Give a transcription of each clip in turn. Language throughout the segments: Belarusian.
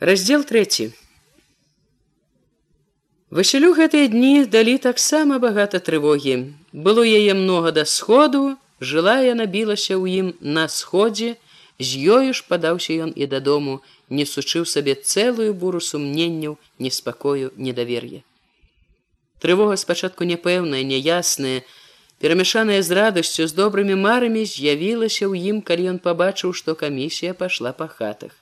раздел 3 Васілю гэтыя дні далі таксама багата трывогі. Было яе многа да сходу жыла яна білася ў ім на сходзе з ёю ж падаўся ён і дадому не сучыў сабе цэлую буру сумненняў неспакою недавер'я трывога спачатку няпэўная няясная перамяшаная з радасцю з добрымі марамі з'явілася ў ім калі ён пабачыў што камісія пайшла па хатах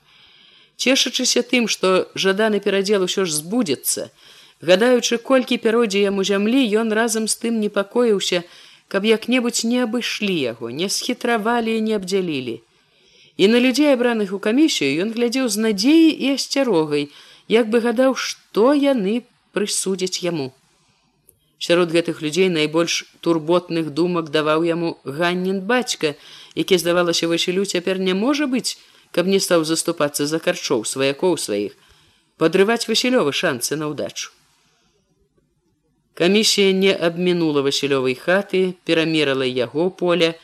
цешачыся тым што жаданы перадзел усё ж збудзецца гадаючы колькі пяродзе яму зямлі ён разам з тым непакоіўся каб як-небудзь не абышлі яго не схітравалі і не абдзялілі. І на людзей абраных у камісію ён глядзеў з надзеяй і асцярогай як бы гадаў што яны прысудзяць яму. Сярод гэтых людзей найбольш турботных думак даваў яму ганнін бацька які здавалася васілю цяпер не можа быць каб не стаў заступацца за карчоў сваякоў сваіх падрываць васілёвы шансы на ўдачу. Камісія не абмінула васілёвай хаты перамерала яго поля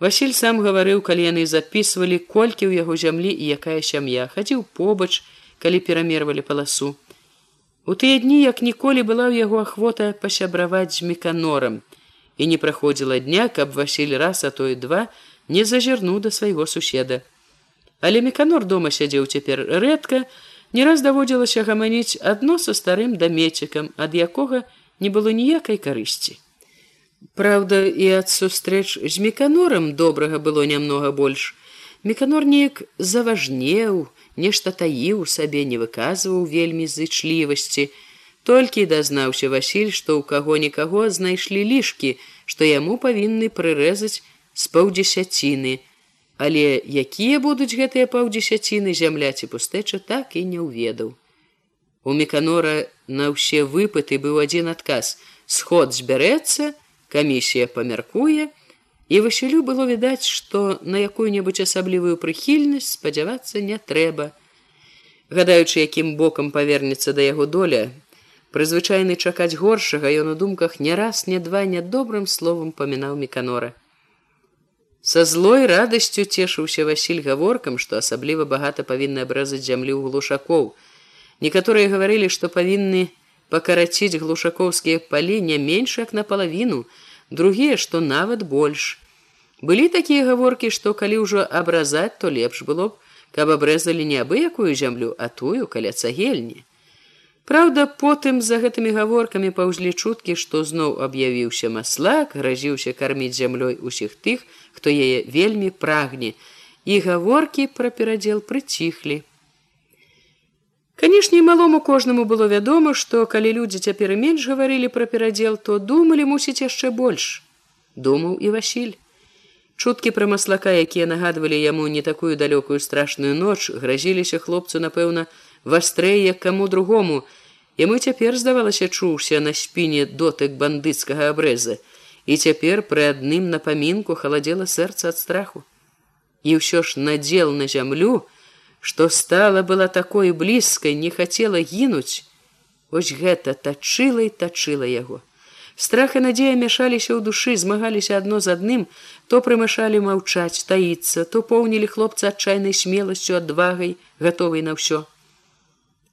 Васіль сам гаварыў калі яны записывалі колькі ў яго зямлі і якая сям'я. Хадзіў побач калі перамервалі паласу. У тыя дні як ніколі была ў яго ахвота пасябраваць з меканорам і не праходзіла дня каб Васіль раз а то і два не зазірнуў да свайго суседа Але меканор дома сядзеў цяпер рэдка, не раз даводзілася гаманіць адно са старым дамецікам, ад якога не было ніякай карысці. Праўда, і ад сустрэч з меканорам добрага было нямнога больш. Меканор неяк заважнеў, нешта таіў сабе не выказваў вельмі зычлівасці. Толькі дазнаўся Васіль, што ў каго-нікаго знайшлі лішкі, што яму павінны прырэзаць з паўдзесяціны, але якія будуць гэтыя паўдзесяціны зямля ці пустэча так і не ўведаў. У меканора на ўсе выпыты быў адзін адказ. Сход збярэцца камісія памяркуе і васілю было відаць што на якую-небудзь асаблівую прыхільнасць спадзявацца не трэба. Гадаючы якім бокам павернецца да яго доля прызвычайны чакаць горшага ён у думках не раз не два нядобрым словам памінаў меканора Са злой радасцю цешыўся Васіль гаворкам, што асабліва багата павінны абразаць зямлю ў глушакоў. Некаторыя гаварылі, што павінны пакараціць глушакоўскія палі не менш як напалавіну, другія, што нават больш. Былі такія гаворкі, што калі ўжо абразаць, то лепш было б, каб абрэзалі не абыякую зямлю, а тую каля цагельні. Праўда, потым за гэтымі гаворкамі паўзлі чуткі, што зноў аб'явіўся маслак, гразіўся карміць зямлёй усіх тых, хто яе вельмі прагне, і гаворкі пра перадзел прыціхлі. Канешне, малому кожнаму было вядома, што калі людзі цяпер менш гаварылі пра перадзел, то думалі мусіць яшчэ больш. Думаў і Васіль. Чуткі пра маслака, якія нагадвалі яму не такую далёкую страшную ноч, гразіліся хлопцу, напэўна, вастрэй як каму другому, Яму цяпер здавалася чуўся на спіне дотык бандыцкага абрэза, і цяпер пры адным напамінку халадзела сэрца ад страху. І ўсё ж надзел на зямлю, што стала была такой блізкай, не хацела гінуць, Вось гэта тачыла і тачыла яго. Страх і надзея мяшаліся ў душы, змагаліся адно з адным, то прымашалі маўчаць, таіцца, то поўнілі хлопца адчайнай смеласцю адвагай, гатовай на ўсё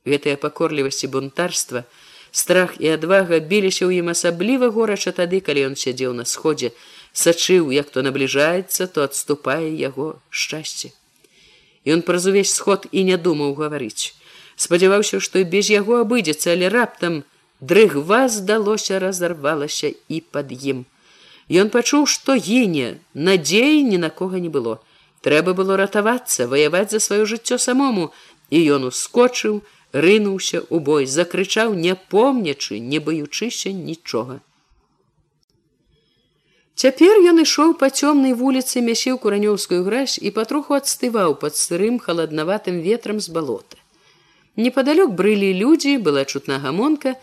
гэтая пакорлівасці бунтарства страх і адвага біліся ў ім асабліва горача тады калі ён сядзеў на сходзе сачыў як то набліжаецца то адступае яго шчасце. Ён праз увесь сход і не думаў гаварыць. Спадзяваўся што і без яго абыдзецца але раптам дрыгва здалося разарвалася і пад ім. Ён пачуў што гіне надзеі ні на кого не было. Трэба было ратавацца ваяваць за сваё жыццё самому. І ён ускочыў рынуўся у бой, закрычаў, не помнячы, не баючыся нічога. Цяпер ён ішоў па цёмнай вуліцы мясіў куранёўскую гразь і патроху адстываў пад сырым халаднаватым ветрам з балота. Непадалёк брылі людзі, была чутна гамонка,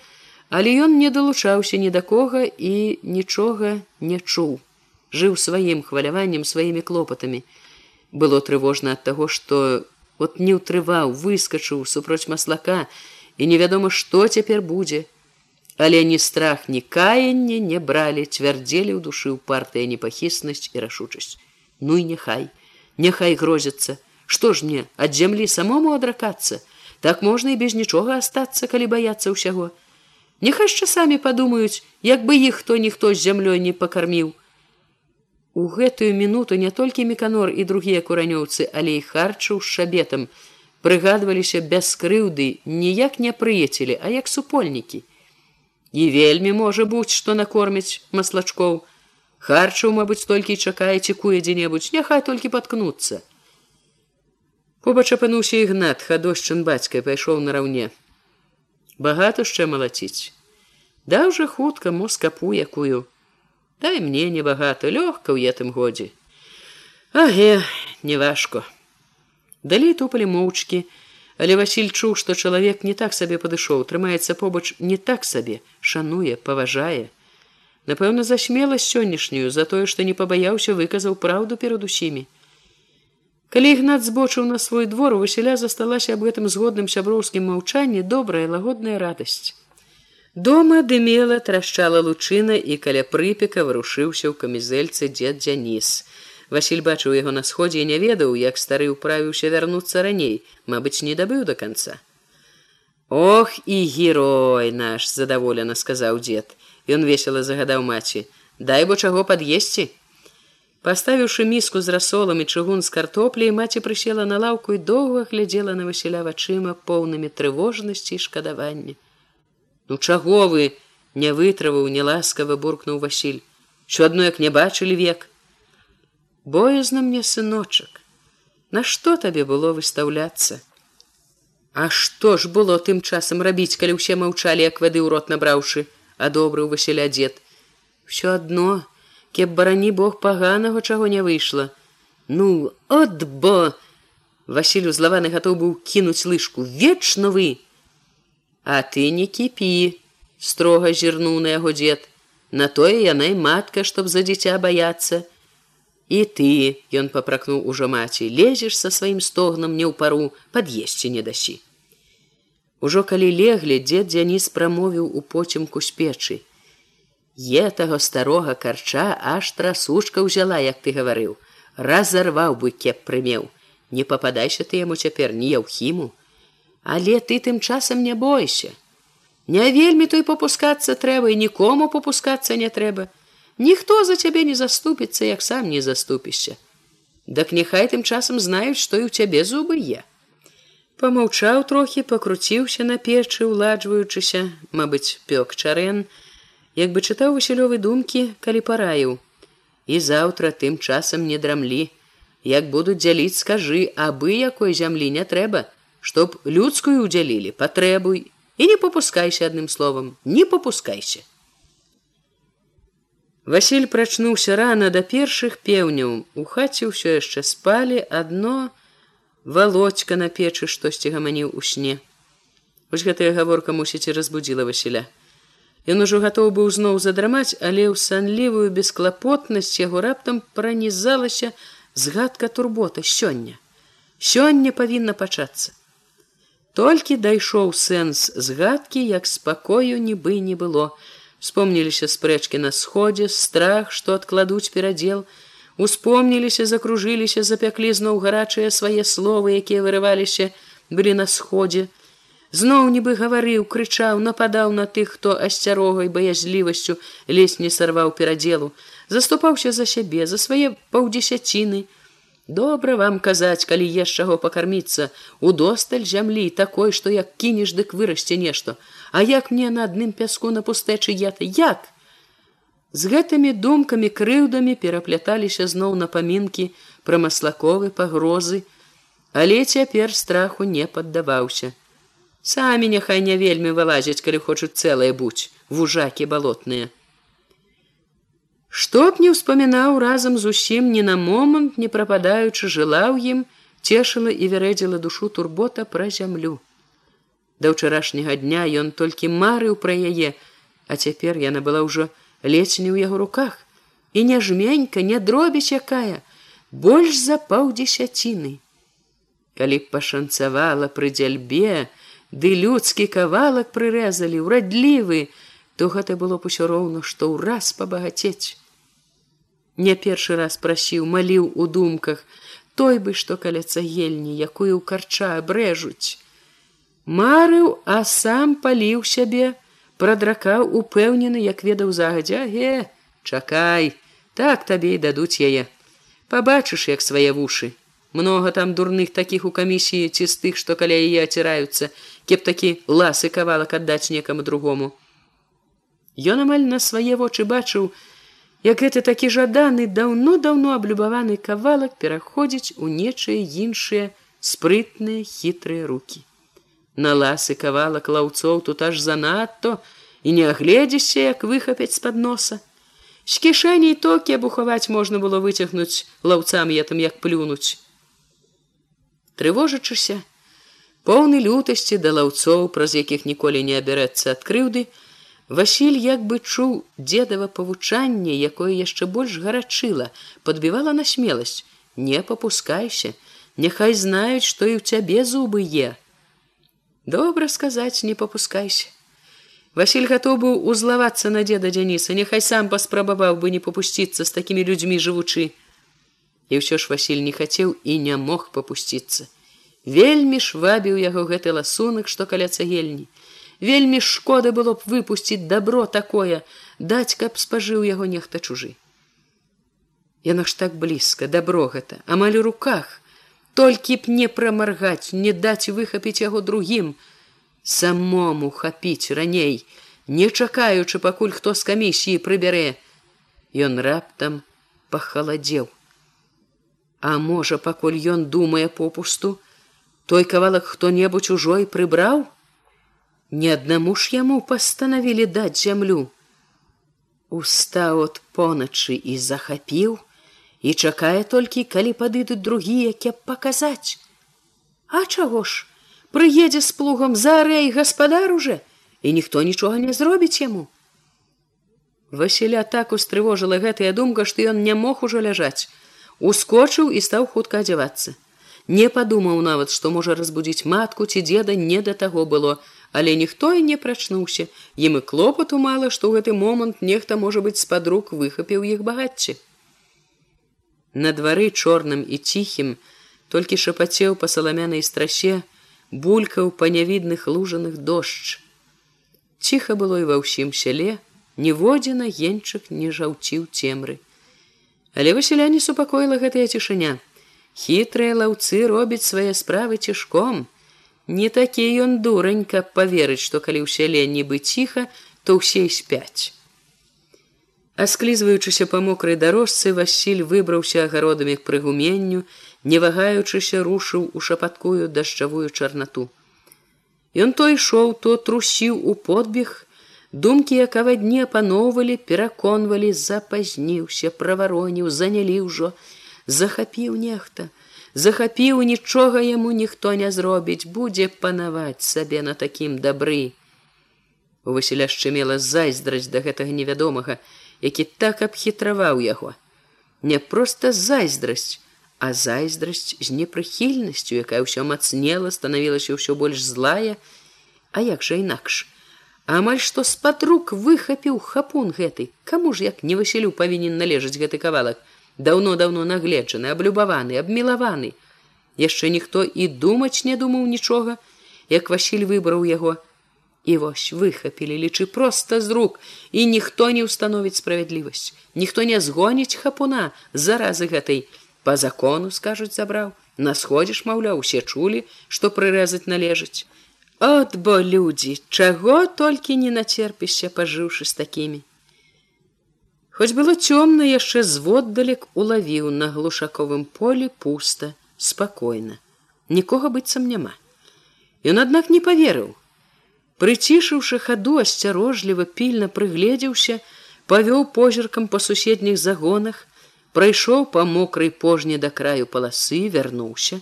але ён не далучаўся ні да кога і нічога не чуў. Жыў сваім хваляваннем сваімі клопатамі. Было трывожна ад таго, што от не ўтрываў выскачыў супроць маслака і невядома што цяпер будзе але ні страх ні каянне не бралі цвярдзелі ў душы ў партыя непахіснасць і рашучасць ну і няхай няхай грозіцца што ж мне ад зямлі самому адракацца Так можна і без нічога астацца, калі баяцца ўсяго. Няхай часамі падумаюць, як бы іх хто ніхто з зямлёй не пакарміў. У гэтую мінуту не толькі меканор і другія куранёўцы, але і харчу з шабетам прыгадваліся без крыўды ніяк не прыецелі, а як супольнікі. І вельмі можа быць, што накормяць маслачкоў. Харчу, мабыць, толькі чакае цікуе дзе-небудзь, няхай толькі паткнуцца. Побач апынуўся ігнат, хадошчын бацькай пайшоў нараўне. Багатушча малаціць. Да ўжо хутка москапу якую. Дай мне небагата лёгка ў гэтым годзе. Аге, неважко. Далей тупалі моўчкі, але Васіль чуў, што чалавек не так сабе падышоў, трымаецца побач не так сабе, шануе, паважае. Напэўна, засмела сённяшнюю за тое, што не пабаяўся, выказаў праўду перад усімі. Калі ігнат збочыў на свой двор, у Васіля засталася аб гэтым згодным сяброўскім маўчанні добрая лагодная радасць. Дома дымела трашчала лучына і каля прыпека варушыўся ў камізэльцы дзед Дзяніс. Васіль бачыў яго на сходзе і не ведаў, як стары ўправіўся вярнуцца раней, мабыць, не дабыў да канца. Ох і герой наш задаволена сказаў дзед. Ён весела загадаў маці: Дай бо чаго пад'есці. Паставіўшы міску з расолам і чыгун з картопляй, маці прысела на лаўку і доўга глядзела на Васіля вачыма поўнымі трывожнасці і шкадавання. Ну чаго вы не вытраваў неласкава буркнуў Васіль. Що адно як не бачылі век боязна мне сыночак Нашто табе было выстаўляцца? А што ж было тым часам рабіць калі ўсе маўчалі як вады ў рот набраўшы адобрыў Васіля дзед. Все адно кеп барані Бог паганага чаго не выйшла ну от бо Васіль узлаваны гатоў быў кінуць лыжку. Вечна вы А ты не кіпі, строга зірнуў на яго дзед. На тое яна і матка, чтоб за дзіця баяцца. І ты, ён папракнуў ужо маці, лезеш са сваім стогнам не ў пару, пад'есці не дасі. Ужо калі леглі, дзед дзяніс прамовіў у поцемку з печы. Е таго старога карча аж трасушка ўзяла, як ты гаварыў, разарваў бы кеп прымеў. Не пападайся ты яму цяпер ні яўхіму, Але ты тым часам не бойся. Не вельмі той попускацца трэба і нікому попускацца не трэба. Ніхто за цябе не заступіцца, як сам не заступішся. Дак няхай тым часам знаюць, што і ў цябе зубы є. Памаўчаў трохі, пакруціўся на печы, уладжваючыся, мабыць, пёк чарэн, як бы чытаў васілёвы думкі, калі параіў. І заўтра тым часам не драмлі. Як будуць дзяліць, скажы, абы якой зямлі не трэба, чтоб людскую удзялілі патрэбуй і не попускайся адным словам не попускайся. Васіль прачнуўся рана да першых пеўняў. У хаце ўсё яшчэ спалі адно володька на печы штосьці гаманіў у сне. Вось гэтая гаворка мусіць і разбудзіла Васіля. Ён ужо гатоў быў зноў задрамаць але ў санлівую бесклапотнасць яго раптам пранізалася згадка турбота сёння. Сёння павінна пачацца Толькі дайшоў сэнс згадкі, як спакою нібы не было. Вспомніліся спрэчкі на сходзе, страх, што адкладуць перадзел, Успомніліся, закружыліся, запяклі зноў гарачыя свае словы, якія вырываліся, былі на сходзе. Зноў нібы гаварыў, крычаў, нападаў на тых, хто асцярогай баязлівасцю лезь не сарваў перадзелу, заступаўся за сябе, за свае паўдзесяціны, Добра вам казаць, калі еш чаго пакарміцца, удосталь зямлі такой, што як кінеш, дык вырасце нешта, А як мне на адным пяску на пустэчы ята як? З гэтымі думкамі крыўдамі перапляталіся зноў напамінкі пра маслаковы пагрозы, але цяпер страху не паддаваўся. Самі няхай не вельмі вылазяць, калі хочуць цэлыя будь вужакі балотныя. Што б не ўспамінаў разам з усім ні на момант, не прападаючы жыла ў ім, цешыла і вярэдзіла душу турбота пра зямлю. Да ўчарашняга дня ён толькі марыў пра яе, а цяпер яна была ўжо лецьні ў яго руках і не жменька, не дробіць якая, больш за паўдзесяціны. Калі б пашанцавала пры дзяльбе, ды людскі кавалак прырэзалі, урадлівы, то гэта было б усё роўна, што ўраз пабагацець не першы раз прасіў маліў у думках той бы што каля цагельні якую ў карча абрэжуць Марыў, а сам паліў сябе, прадракаў упэўнены, як ведаў загадзя, ге, чакай, так табе і дадуць яе. Пабачыш, як свае вушы. Многа там дурных такіх у камісіі ці з тых, што каля яе аціраюцца, кеп такі ласы кавалак аддаць некаму другому. Ён амаль на свае вочы бачыў, як гэта такі жаданы даўно-даўно аблюбаваны кавалак пераходзіць у нечыя іншыя спрытныя хітрыя руки. На ласы кавалак лаўцоў тут аж занадто і не агледзішся, як выхапяць з-пад носа. З кішэней токі абухаваць можна было выцягнуць лаўцам я там як плюнуць. Трывожачыся, поўны лютасці да лаўцоў, праз якіх ніколі не абярэцца ад крыўды, Васіль як бы чуў дзедава павучанне, якое яшчэ больш гарачыла, подбівала на смеласць: не попускайся, няхай знаюць, што і ў цябе зубы е. Добра сказаць, не попускайся. Васіль гатоў быў узлавацца на деда Дзяніса, няхай сам паспрабаваў бы не попусціцца з такімі людзьмі жывучы. І ўсё ж Васіль не хацеў і не мог попусціцца. Вельмі ж вабіў яго гэты ласунак, што каля цагельні вельмі шкода было б выпусціць добро такое даць каб спажыў яго нехта чужы. Яно ж так блізка добро гэта амаль у руках. Толькі б не прамаргаць не даць выхапіць яго другім самому хапіць раней не чакаючы пакуль хто з камісіі прыбярэ. Ён раптам пахаладзеў. А можа пакуль ён думае попусту той кавалак хто-небудзь ужой прыбраў Ні аднаму ж яму пастанавілі даць зямлю. Устаў от поначы і захапіў і чакае толькі, калі падыдуць другія, кеп паказаць. А чаго ж, прыедзе з плугам зарэй гаспадар уже і ніхто нічога не зробіць яму. Васіля так устрывожыла гэтая думка, што ён не мог ужо ляжаць, ускочыў і стаў хутка адзявацца. Не падумаў нават, што можа разбудзіць матку ці деда не да таго было, але ніхто і не прачнуўся. Ім і клопату мала што ў гэты момант нехта можа быць з-пад рук выхапіў іх багацце. На двары чорным і ціхім толькі шапацеў па саламянай страсе булькаў па нявідных лужаных дождж. Ціха было і ва ўсім сяле ніводзіна генчык не жаўціў цемры. Але васяляне супакоіла гэтая цішыня. Хітрыя лаўцы робяць свае справы цішком Не такі ён дурань, каб поверыць, што калі ў сяле нібы ціха, то ўсе спяць. Асклізваючыся па мокрай дарожцы, Васіль выбраўся агародамі к прыгуменню, не вагаючыся рушыў у шапаткую дажджавую чарнату. Ён то ішоў, то трусіў у подбег, думкі якава дне апаноўвалі, пераконвалі, запазніўся, правароніў, занялі ўжо, захапіў нехта, захапіў нічога яму ніхто не зробіць будзе панаваць сабе на такім дабры. У васіля шчымела зайздрасць да гэтага невядомага які так абхітраваў яго. Не проста зайздрасць а зайздрасць з непрыхільнасцю якая ўсё мацнела станавілася ўсё больш злая. А як жа інакш? Амаль што з-пад рук выхапіў хапун гэты. Каму ж як не васілю павінен належаць гэты кавалак даўно-даўно нагледжаны, аблюбаваны, абмілаваны. Яшчэ ніхто і думаць не думаў нічога, як Васіль выбраў яго. І вось выхапілі, лічы проста з рук, і ніхто не ўстановіць справядлівасць. Ніхто не згоніць хапуна заразы гэтай. Па закону, скажуць, забраў. На сходзіш, маўляў, усе чулі, што прырэзаць належыць. От бо людзі, чаго толькі не нацерпішся, пажыўшы з такімі. Хоць было цёмна яшчэ зводдалек улавіў на глушаковым полі пуста, спакойна. Нікога быццам няма. Ён аднак не поверыў. Прыцішыўшы хаду асцярожліва пільна прыгледзеўся, павёў позіркам па суседніх загонах, прайшоў па мокрай пожні да краю паласы, вярнуўся.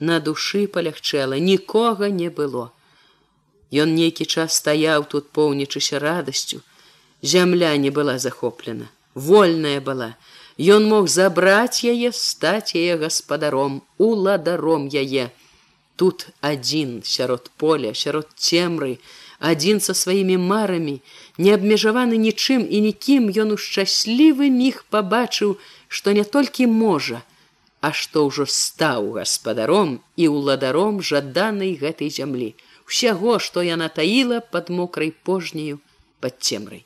На душы палягчэла, нікога не было. Ён нейкі час стаяў тут поўнічыся радасцю, зямля не была захоплена вольная была. Ён мог забраць яе стаць яе гаспадаром уладаром яе. Тут адзін сярод поля сярод цемры адзін са сваімі марамі не абмежаваны нічым і нікім ён у шчаслівы міг пабачыў што не толькі можа а што ўжо стаў гаспадаром і ўладаром жаданай гэтай зямлі усяго, што яна таіла под мокрай пожняю под цемрай.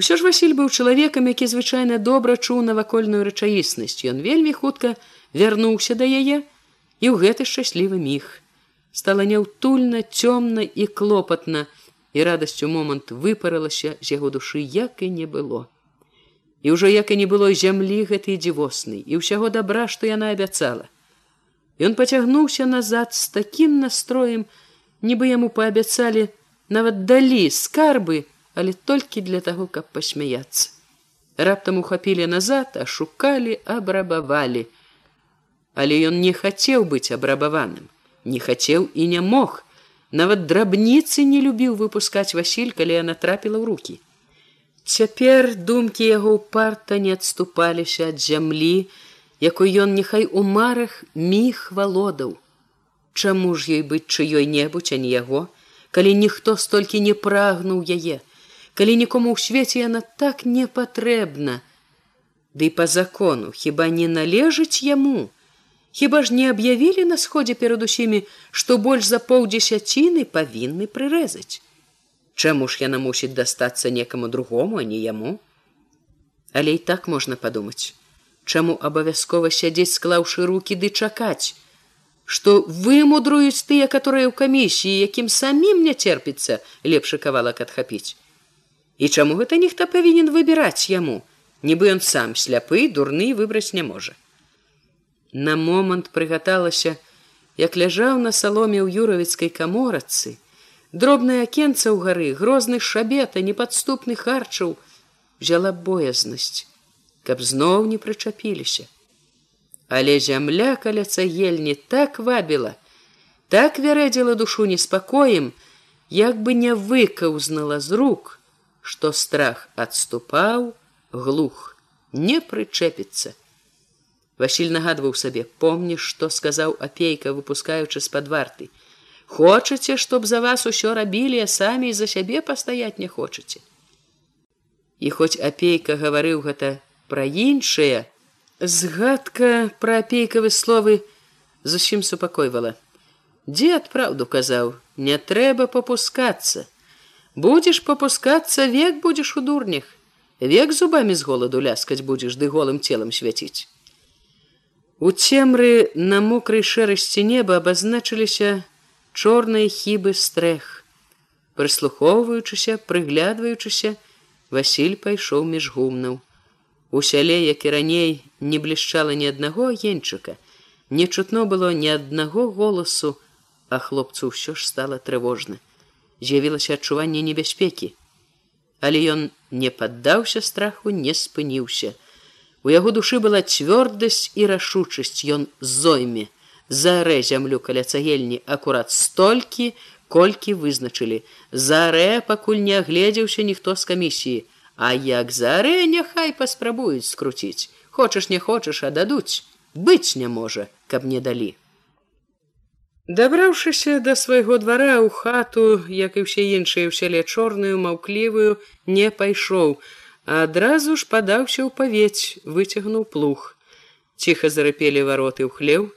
Усё ж Васіль быў чалавекам, які звычайна добра чуў навакольную рэчаіснасць. Ён вельмі хутка вярнуўся да яе і ў гэты шчаслівы міг. Стала няўтульна, цёмна і клопатна, і радасцю момант выпарылася з яго душы, як і не было. І ўжо як і не было зямлі гэтай дзівоснай і ўсяго добра, што яна абяцала. Ён пацягнуўся назад з такім настроем, нібы яму паабяцалі нават далі скарбы, але толькі для таго, каб пасмяяться. Раптам ухапілі назад, а шукалі, абрабавалі. Але ён не хацеў быць абрабаваным, не хацеў і не мог. Нават драбніцы не любіў выпускаць Васіль, калі яна трапіла ў руки. Цяпер думкі яго ўпарта не адступаліся ад зямлі, якой ён няхай у марах міг валодаў. Чаму ж ёй быць чыёй-небудзь, а не яго, калі ніхто столькі не прагнуў яе, калі нікому ў свеце яна так не патрэбна. Ды па закону хіба не належыць яму, Хіба ж не аб'явілі на сходзе перад усімі, што больш за паўдзесяціны павінны прырэзаць. Чаму ж яна мусіць дастацца некаму другому, а не яму? Але і так можна падумаць, чаму абавязкова сядзець склаўшы руки ды чакаць, што вымудруюць тыя, которые ў камісіі, якім самім не церпіцца лепшы кавалак адхапіць. І чаму гэта ніхто павінен выбіраць яму, нібы ён сам сляпы дурны выбраць не можа. На момант прыгаталася, як ляжаў на саломе ў юравіцкай каморацы, дробная акенца ў гары грозны шабета непадступны харчаў взяла боязнасць каб зноў не прычапіліся але зямля каля цагельні так вабіла так вярэдзіла душу неспакоем як бы не выкаўзнала з рук што страх адступаў глух не прычэпіцца Васіль нагадваў сабе помніш што сказаў апейка выпускаючы з-пад варты Хочаце, чтоб за вас усё рабілі, а самі за сябе пастаяць не хочаце. І хоць апейка гаварыў гэта пра іншае, згадка пра апейкавы словы зусім супакойвала. Дзед праўду казаў, не трэба попускацца. Будзеш попускацца, век будзеш у дурнях, век зубамі з голаду ляскаць будзеш ды голым целам свяціць. У цемры на мокрай шэрасці неба абазначыліся чорныя хібы стрэх. Прыслухоўваючыся, прыглядваючыся, Васіль пайшоў між гумнаў. У сяле, як і раней не блішчала ні аднаго агеньчыка, не чутно было ні аднаго голасу, а хлопцу ўсё ж стала трывожна. З'явілася адчуванне небяспекі. Але ён не паддаўся страху, не спыніўся. У яго душы была цвёрдасць і рашучасць. Ён зойме зарэ зямлю каля цагельні акурат столькі колькі вызначылі. Зарэ пакуль не агледзеўся ніхто з камісіі. А як зарэ няхай паспрабуюць скруціць. Хочаш не хочаш а дадуць. Быць не можа каб не далі дабраўшыся да свайго двара ў хату як і ўсе іншыя ў сяле чорную маўклівую не пайшоў адразу ж падаўся ў павець выцягнуў плуг. Ціха зарыпелі вароты ў хлеў.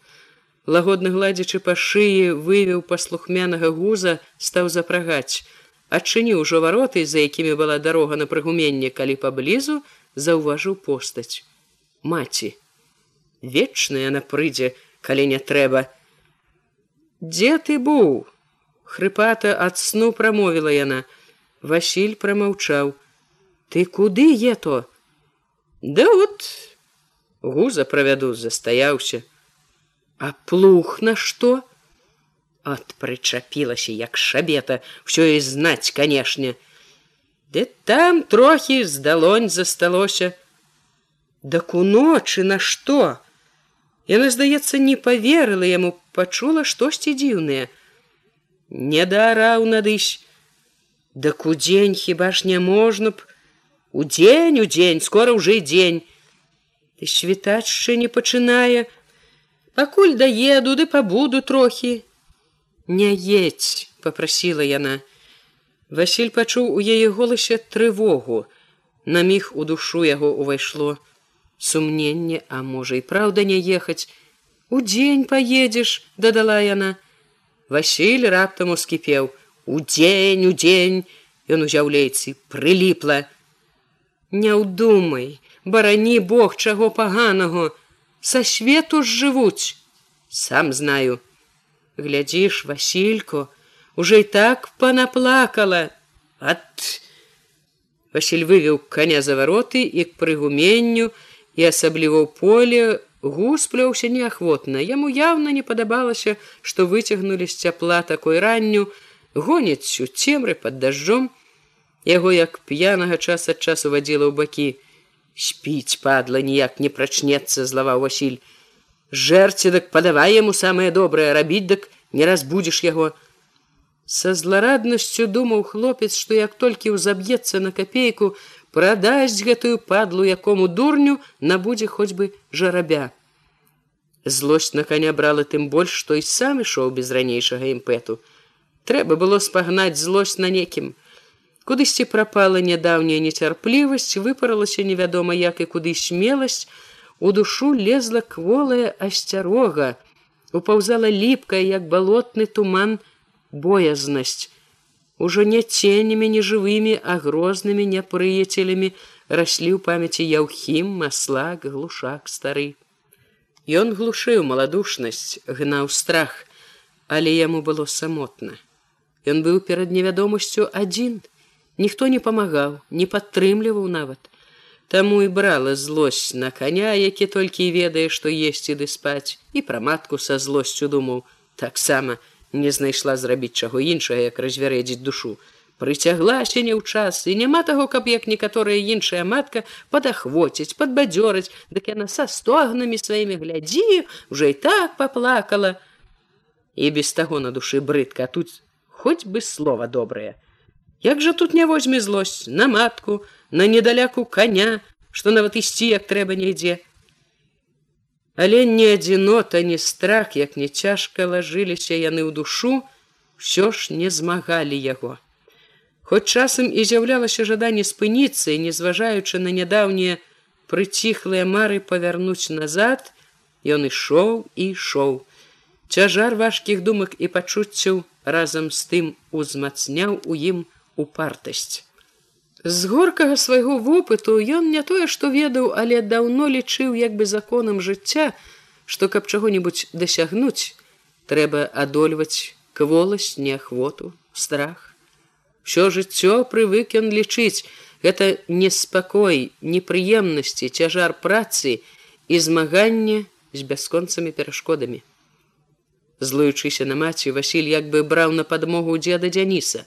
Лагодна гладзячы па шыі вывеў паслухмянага гуза стаў запрагаць. Адчыніў ужо вароты за якімі была дарога на прыгуменне калі паблізу заўважыў постаць. Маці. Вечная на прыйдзе калі не трэба дзе ты быў хрыпата ад сну прамовіла яна Васіль прамаўчаў ты куды е то да вот гуза правяду застаяўся А плух на што? От прычапілася як шабета, ўсё і знаць, канешне. Ды там трохі з далонь засталося. Дак у ночы на што? Яна, здаецца, не поверыла яму, пачула штосьці дзіўнае. Не дараў надысь. Дак у дзень хіба ж не можна б у дзень у дзень скора ўжо дзень. Ты світачшчэ не пачынае, пакуль даеду ды пабуду трохі не едь попрасила яна Васіль пачуў у яе голасе трывогу на міг у душу яго увайшло сумненне а можа і праўда не ехаць у дзень поедзеш дадала яна Васіль раптам ускіпеў: Удзень, удзень, Ён узяў лейцы, прыліпла. Не ўдумай, барані Бог чаго паганаго, са свету ж жывуць. Сам знаю. Глядзіш, Васілько, уже і так панаплакала. Ат! Васіль вывеў каня за вароты і к прыгуменню і асабліва ў поле гуспляўся неахвотна. Яму яўна не падабалася, што выцягнулі з цяпла такой ранню, гоняць у цемры под дажджом. Яго як п'янага час ад часу вадзіла ў бакі. Спіць падла ніяк не прачнецца злаваў васіль. Жэрці дак падавай яму самае добрае рабіць дык не разбудзіш яго са злараднасцю думаў хлопец што як толькі ўзаб'ецца на капейку прадасць гэтую падлу якому дурню набудзе хоць бы жарабя. Злосць на коня брала тым больш што і сам ішоў без ранейшага імпэту. Трэба было спагнаць злосць на некім. Кудысьці прапала нядаўняя нецярплівасць выпаралася невядома як і куды смеласць у душу лезла кволая асцярога упаўзала ліпкая як балотны туман боязнасць ужо не ценямі нежывымі а грознымі няпрыяцелямі раслі ў памяці яўхім маслак глушак стары Ён глушыў маладушнасць гнаў страх але яму было самотна Ён быў перад невядомасцю адзін. Ніхто не памагаў, не падтрымліваў нават. Таму і брала злосць на коня, які толькі ведае, што есці ды спаць, і пра матку са злосцю думаў, таксама не знайшла зрабіць чаго іншага, як развярэдзіць душу. Прыцяглася не ў час і няма таго, каб як некаторая іншая матка падахвоціць, падбадзёраць, дык яна са стогнамі сваімі глядзі, уже і так паплакала. І без таго на душы брыдка тут хоць бы слова добрае. Як жа тут не возьме злосць на матку, на недаляку коня, што нават ісці як трэба не ідзе. Але не адзінота, ні страх, як не цяжка лажыліся яны ў душу, ўсё ж не змагалі яго. Хоць часам і з'яўлялася жаданне спыніцца і не зважаючы на нядаўнія прыціхлыя мары павярнуць назад, ён ішоў і ішоў. Цяжар важкіх думак і пачуццяў разам з тым узмацняў у ім упартасць. З горкага свайго вопыту ён не тое, што ведаў, але даўно лічыў як бы законам жыцця, што каб чаго-небудзь дасягнуць, трэба адольваць кволасць, неахвоту, страх. Всё жыццё прывык ён лічыць, гэта неспакой, непрыемнасці, цяжар працы і змаганне з бясконцамі перашкодамі. Злуючыся на маці Васіль як бы браў на падмогу дзеда дзяніса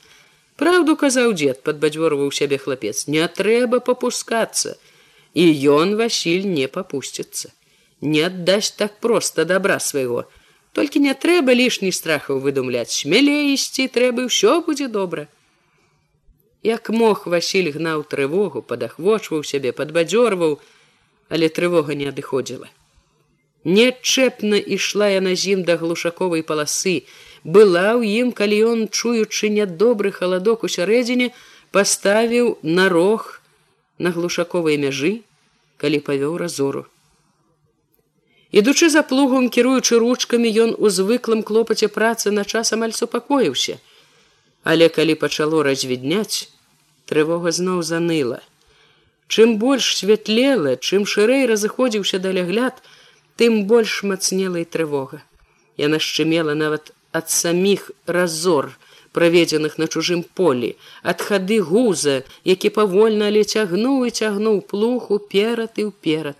Праўду казаў дзед падбадзёрваў сябе хлапец не трэба попускацца і ён Васіль не попусціцца не аддасць так проста добра свайго толькі не трэба лішні страхаў выдумляць смелей ісці трэба ўсё будзе добра як мог Васіль гнаў трывогу падахвочваў сябе падбадзёрваў але трывога не адыходзіла. Нечэпна ішла яна зім да глушаковай паласы, была ў ім, калі ён, чуючы нядобры халадок у сярэдзіне, паставіў на рог на глушаковай мяжы, калі павёў разору. Ідучы за плугам, кіруючы ручкамі, ён у звыклым клопаце працы на час амаль супакоіўся. Але калі пачало развідняць, трывога зноў заныла. Чым больш святлела, чым шырэй разыходзіўся далягляд, тым больш мацнела і трывога. Яна шчымела нават ад саміх разор, праведзеных на чужым полі, ад хады гуза, які павольна але цягнуў і цягнуў плух уперад і ўперад.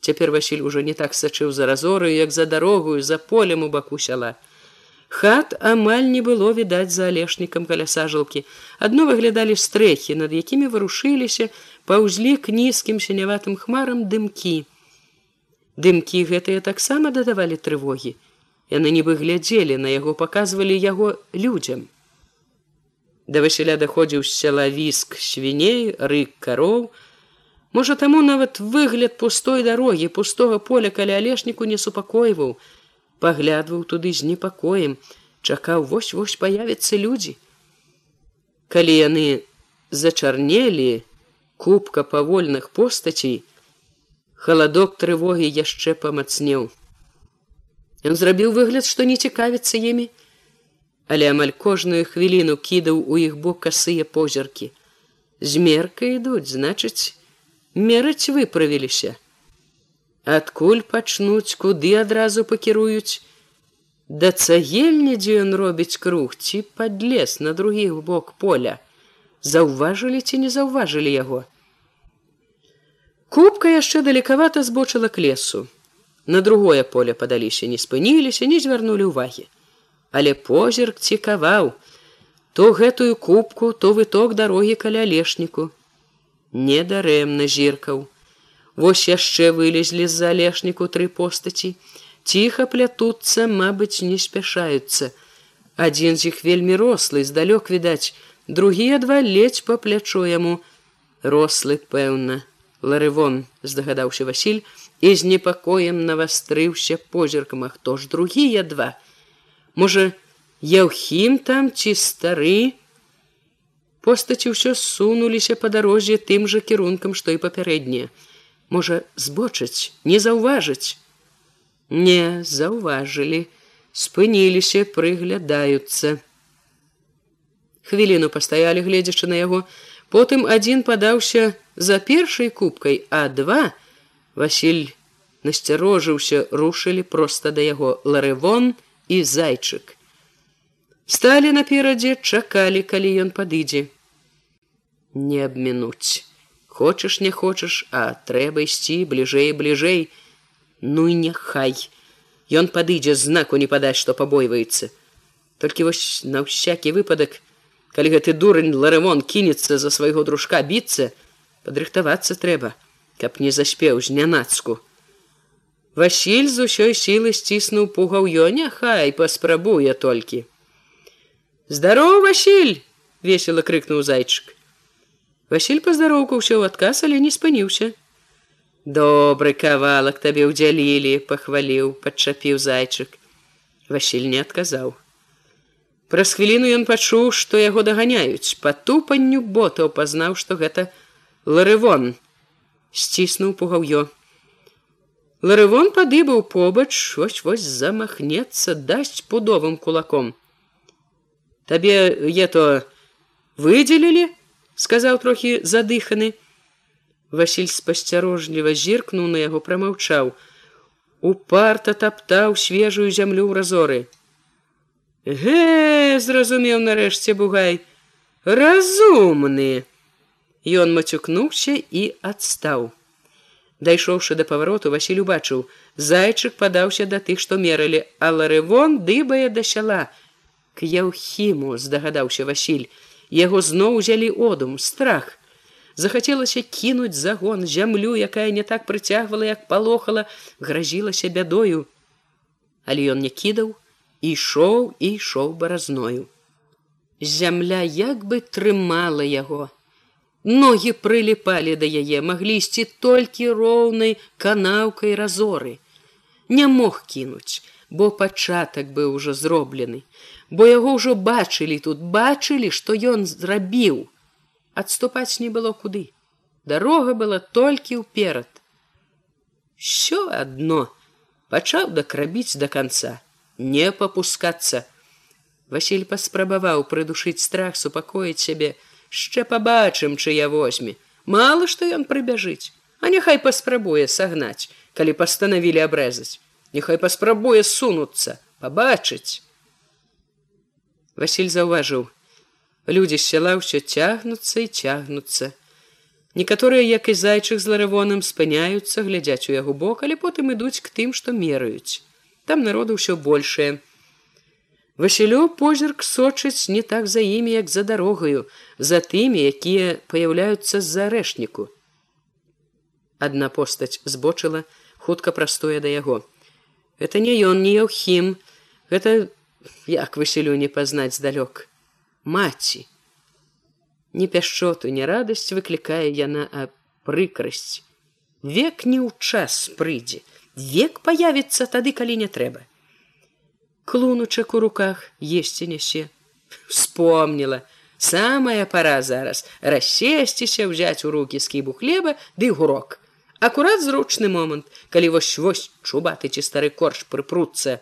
Цяпер Васіль ужо не так сачыў за разораю, як за дарогую за полем у баку сяла. Хат амаль не было відаць за алешнікам каля сажалкі. Адно выглядалі стрэхі, над якімі варушыліся, паўзлі к нізкім сіняватым хмарам дымкі. Дымкі гэтыя таксама дадавалі трывогі. Яны нібы глядзелі на яго, паказвалі яго людзям. Да Васіля даходзіў з сяла віск свіней, рык кароў. Можа таму нават выгляд пустой дарогі, пустога поля каля алешніку не супакойваў, паглядваў туды з непакоем, чакаў вось-вось паявяцца людзі. Калі яны зачарнелі кубка павольных постацей, халадок трывогі яшчэ памацнеў Ён зрабіў выгляд, што не цікавіцца імі, але амаль кожную хвіліну кідаў у іх бок касыя позіркі. Змерка ідуць, значыць, мераць выправіліся. Адкуль пачнуць, куды адразу пакіруюць, Да цагельні, дзе ён робіць круг ці пад лес на другі бок поля. Заўважылі ці не заўважылі яго. Кубка яшчэ далекавата збочыла к лесу. На другое поле падаліся, не спыніліся, не звярнулі ўвагі. Але позірк цікаваў, то гэтую кубку, то выток дарогі каля лешніку. Недарэмна зіркаў. Вось яшчэ вылезлі з-за лешніку тры постаці, ціха плятуцца, мабыць, не спяшаюцца. Адзін з іх вельмі рослы, здалёк відаць, другія два ледзь па плячо яму. Рослы, пэўна, Ларывон, здагадаўся Васіль і з непакоем навастрыўся позіркам, а хто ж другія два. Можа, Яўхім там ці стары, Постаці ўсё сунуліся па дарозе тым жа кірункам, што і папярэднія. Можа, збочыць, не заўважыць. Не заўважылі, спыніліся, прыглядаюцца. Хвіліну пастаялі, гледзячы на яго, потым адзін падаўся за першай кубкай, а два Васіль насцярожыўся, рушылі проста да яго ларэвон і зайчык. Сталі наперадзе, чакалі, калі ён падыдзе. Не абмінуць. Хочаш, не хочаш, а трэба ісці бліжэй бліжэй, Ну і няхай Ён падыдзе знаку не падаць, што пабойваецца. Толькі вось на ўсякі выпадак, калі гэты дурань ларэмон кінецца за свайго дружка біцца, падрыхтавацца трэба, каб не заспеў знянацку. Васіль з усёй сілы сціснуў пугаў ё няхай паспрабуе толькі. Здароў Васіль! весело крыкнуў зайчык. Васіль паздароўкаўся ў адказ, але не спыніўся. Добры кавалак табе ўдзялілі, пахваліў, падчапіў зайчык. Васіль не адказаў. Праз хвіліну ён пачуў, што яго даганяюць, па тупанню ботаў пазнаў, што гэта ларывон, сціснуў пугаўё. Ларывон падыбаў побач, ось вось замахнецца, дасць пудовым кулаком. Табе е то выдзелілі, сказаў трохі задыханы, Васіль спасцярожліва зіркнуў на яго прамаўчаў. Упарта таптаў свежую зямлю ў разоры. Гэ, зразумеў нарэшце бугай, разумны. Ён мацюкнуўся і адстаў. Дайшоўшы да павароту, Васіль убачыў, зайчык падаўся да тых, што мералі, а ларывон дыбае да сяла. К яўхіму здагадаўся Васіль. Яго зноў узялі одум, страх захацелася кінуць загон зямлю, якая не так прыцягвала, як палохала, гразілася бядою. Але ён не кідаў ішоў і ішоў баразною. Зямля як бы трымала яго. Ногі прыліпалі да яе, маглі ісці толькі роўнай канаўкай разоры. Не мог кінуць, бо пачатак быў ужо зроблены, бо яго ўжо бачылі тут, бачылі, што ён зрабіў. Адступаць не было куды. Дарога была толькі ўперад. Що адно пачаў дакрабіць до конца не попускацца Васіль паспрабаваў прыдушыць страх супакоіць сябе яшчэ побачым чыя возьме мало што ён прыбяжыць а няхай паспрабуе сагнаць калі пастанавілі абрэзаць няхай паспрабуе сунуцца побачыць Васіль заўважыў Людзі сяла ўсё цягнуцца і цягнуцца. Некаторыя, як і зайчых з ларавоном спыняюцца, глядзяць у яго бок, але потым ідуць к тым, што мераюць. Там народу ўсё большее. Васілё позірк сочыць не так за імі, як за дарогаю, за тымі, якія паяўляюцца з-за арэшніку. Адна постаць збочыла, хутка прастое да яго. Это не ён, не яўхім, гэта як васілю не пазнаць здалёк маці. Не пяшчоту, не радасць выклікае яна а прыкрасць. Век не ў час прыйдзе, век паявіцца тады, калі не трэба. Клунучак у руках есці нясе. Вспомніла, самая пара зараз рассесціся ўзяць у руки скібу хлеба ды гурок. Акурат зручны момант, калі вось вось чубаты ці стары корч прыпруцца,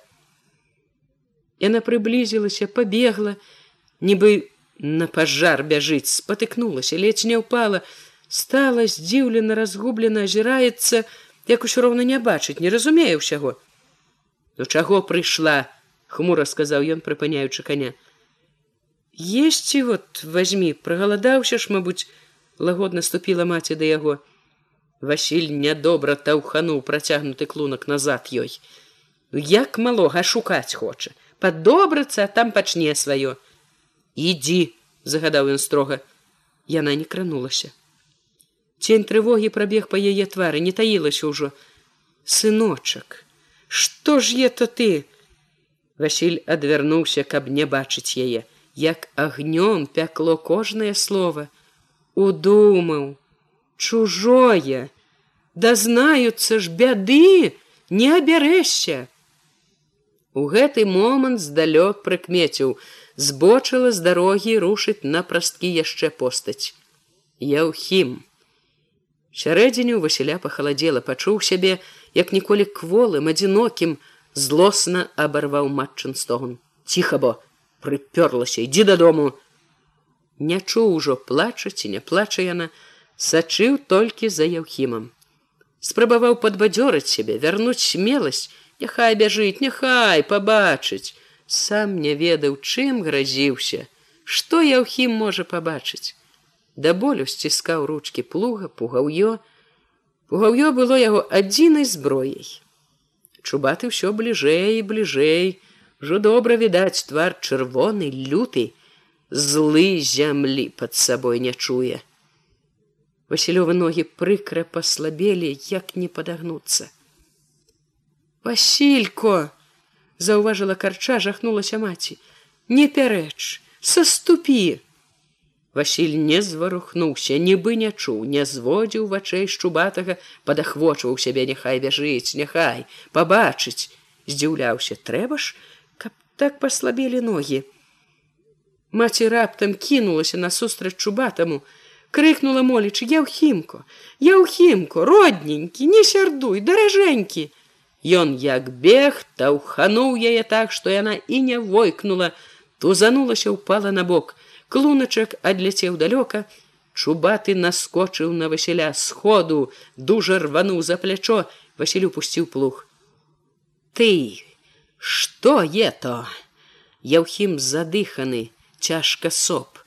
Яна прыблізілася, пабегла, нібы на пажар бяжыць, спатыкнулася, ледзь не ўпала, стала здзіўлена, разгублена, азіраецца, як усё роўна не бачыць, не разумее ўсяго. Ну чаго прыйшла, хмура сказаў ён, прыпыняючы каня. Есці вот возьми, прагаладаўся ж, мабуць, лагодна ступіла маці да яго. Васіль нядобра таўхануў працягнуты клунак назад ёй. Як малога шукаць хоча, падобрацца, там пачне сваё ідзі загадаў ён строга яна не кранулася цень трывогі прабег па яе твары не таілася ўжо сыночак что ж это ты Васіль адвярнуўся каб не бачыць яе як агнём пякло кожнае слово удумаў чужое дазнаюцца ж бяды не абярэшся у гэты момант здалёк прыкмеціў збочыла з дарогі рушыць на прасткі яшчэ постаць. Яўхім. Сярэдзіню Васіля пахаладзела, пачуў сябе, як ніколі кволым, адзінокім, злосна абарваў матчын стогон. Ціха бо прыпёрлася, ідзі дадому. Не чуў ужо плачаць і не плача яна, сачыў толькі за яўхімам. Спрабаваў падбадзёраць сябе, вярнуць смеласць, няхай бяжыць, няхай пабачыць сам не ведаў, чым гразіўся, што яўхім можа пабачыць. Да болю сціскаў ручкі плуга, пугаўё. Пугаўё было яго адзінай зброяй. Чубаты ўсё бліжэй і бліжэй, Жо добра відаць твар чырвоны, люты, злы зямлі пад сабой не чуе. Васілёвы ногі прыкра паслабелі, як не падагнуцца. Васілько! заўважыла карча жахнулася маці не пярэч саступі Васіль не зварухнуўся нібы не чуў не зводзіў вачэй шчубатага падахвочваў сябе няхай бяжыць няхай пабачыць здзіўляўся. Трэба ж каб так паслабелі ногі маці раптам кінулася насустрач чубатаму крыкнула молічы яўхімко яўхімко родненькі не сярдуй даражэнькі Ён як бег таўхануў яе так, што яна і не войкнула, тузанулася упала на бок. Клуначак адляцеў далёка, Чубаты наскочыў на Васіля сходу, дужа рвануў за плячо, Васілю пусціў плуг. Ты, что ето? Яўхім задыханы, цяжка соп.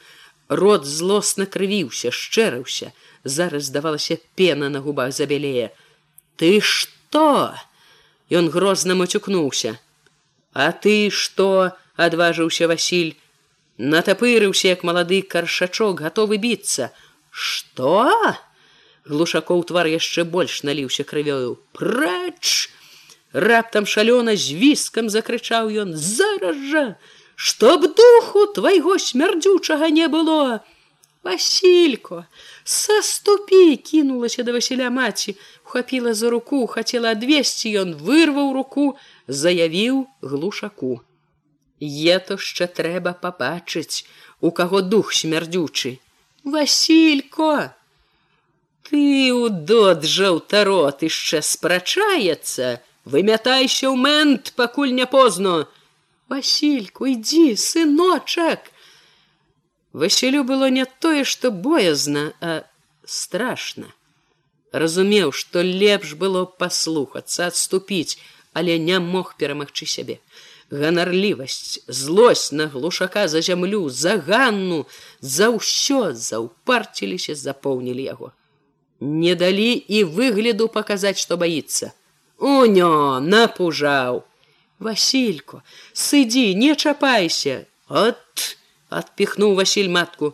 Рот злосна крывіўся, шчэрыўся, зараз здавалася пена на губах забелее. Ты что? Ён грозна мацюкнуўся. А ты што? — адважыўся Васіль. Натапырыўся, як малады каршачок, гатовы біцца. Што? Глушакоў твар яшчэ больш наліўся крывёю. Прач! Раптам шалёна з віскам закрычаў ён: зараз жа, чтоб духу твайго смярдзючага не было. Василько, саступі кінулася да Васіля маці, ухапіла за руку, хацела адвесці ён вырваў руку, заявіў глушаку. Етошча трэба пабачыць, у каго дух смярдзючы. Василько, Ты у дот жаўтарот яшчэ спрачаецца, вымятайся ў мэнт, пакуль не позно. Васильку, ідзі, сыночак, Васілю было не тое, што боязна, а страшна. Разумеў, што лепш было паслухацца, адступіць, але не мог перамагчы сябе. Ганарлівасць, злосць на глушака за зямлю, за ганну, за ўсё заўпарціліся, запоўнілі яго. Не далі і выгляду паказаць, што баіцца. Унё напужаў. Васілько, сыдзі, не чапайся, от адпіхнуў Васіль матку.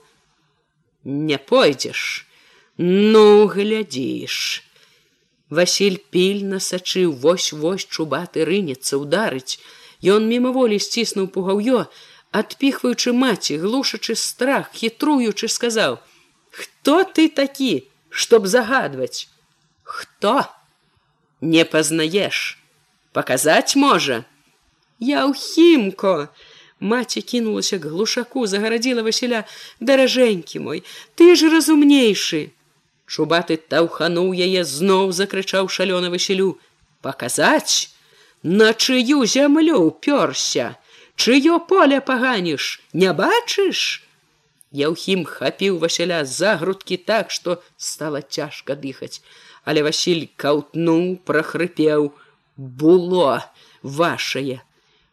Не пойдзеш, ну глядзіш. Васіль пільна сачыў вось-вось чубаты рынецца ударыць. Ён мімаволі сціснуў пугаўё, адпіхваючы маці, глушачы страх, хітруючы сказаў: « Хто ты такі, чтоб загадваць? Хто? Не пазнаеш, Паказаць можа. Я ў хімко, Маці кінулася к глушаку, загарадзіла Васіля: даражэнькі мой, ты ж разумнейшы. Чубаты таўхануў яе зноў закрычаў шалёна Васілю: Паказаць, На чыю зямлю пёрся, чыё поле паганіш, не бачыш? Яўхім хапіў Васіля за грудкі так, што стала цяжка дыхаць, але Васіль каўтнуў, прахрыпеў: было вашее,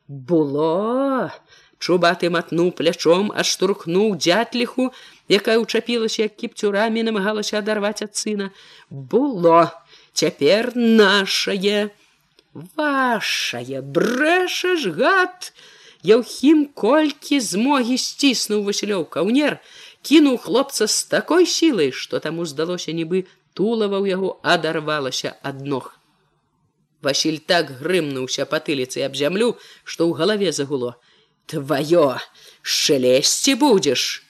было! Чубаты матнуў плячом, адштурхнуў дзятліху, якая ўчапілася як кіпцюрамі намагалася адарваць ад сына. Было цяпер нашае вашае брэшаш гад! Яўхім колькі змогі сціснуў Васілёў каўнер, кінуў хлопца з такой сілай, што таму здалося нібы тулава ў яго адарвалася ад ног. Васіль так грымнуўся патыліцы аб зямлю, што ў галаве загуло: твоё шелесці будзеш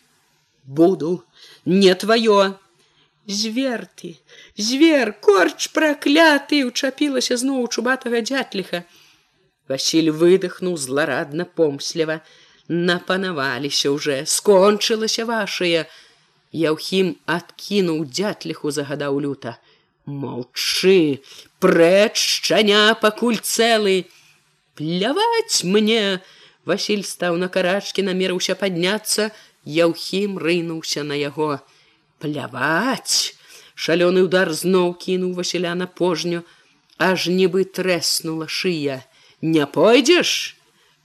буду не твоё звер ты звер корч пракляты учапілася зноў чубатага дзятліха. Васіль выдохнуў зларадна помсліва. Напанаваліся уже скончылася вашее Яўхім адкінуў дзятліху загадаў люта. Молчы прэч шчаня пакуль цэлы. Пляваць мне! Васіль стаў на карачкі намерыўся падняцца. Яўхім рынуўся на яго пляваць шалёны удар зноў кінуў Васіля на пожню. Аж нібы трэснула шыя не пойдзеш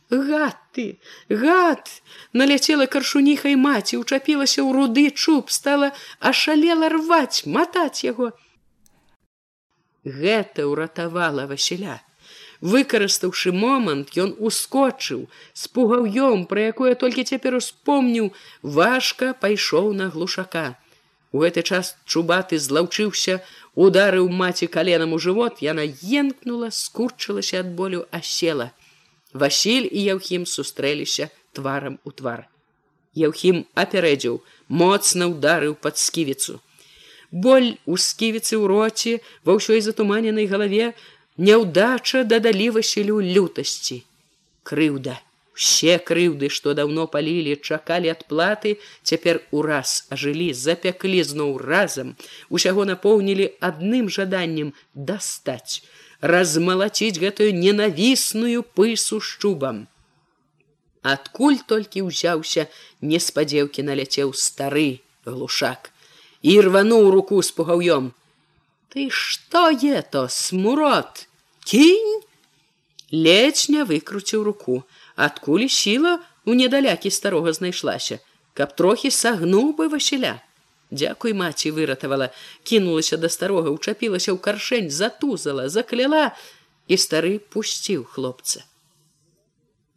гад ты! Гад! Наляцела каршуніхай маці учапілася ў руды чуб стала ашалела рваць матаць яго гэта ўратавала Васіля Выкарыстаўшы момант, ён ускочыў, з пугаўём, пра якое толькі цяпер успомніў, важка пайшоў на глушака. У гэты час чубаты злаўчыўся, ударыў маці каленам у жывот, яна енкнула, скурчылася ад болю асела. Васіль і Яўхім сустрэліся тварам у твар. Яўхім апярэдзіў, моцна ударыў пад сківіцу. Боль у сківіцы ў роце ва ўсёй затуманенай галаве, Няўдача дадалі Васілю лютасці. Крыўда. Усе крыўды, што даўно палілі, чакалі адплаты, цяпер ураз ажылі, запяклі зноў разам, усяго напоўнілі адным жаданнем дастаць, размалаціць гэтую ненавісную пысу шчубам. Адкуль толькі ўзяўся, неспадзеўкі наляцеў стары глушак і рвануў руку з пугаўём. Ты што е то смурод? кінь ледзь не выкруціў руку адкуль сіла у недалякі старога знайшлася каб трохі сагнуў бы васіля? Дзякуй маці выратавала. Кінулася да старога учапілася ў каршэнь затузала закляла і стары пусціў хлопца.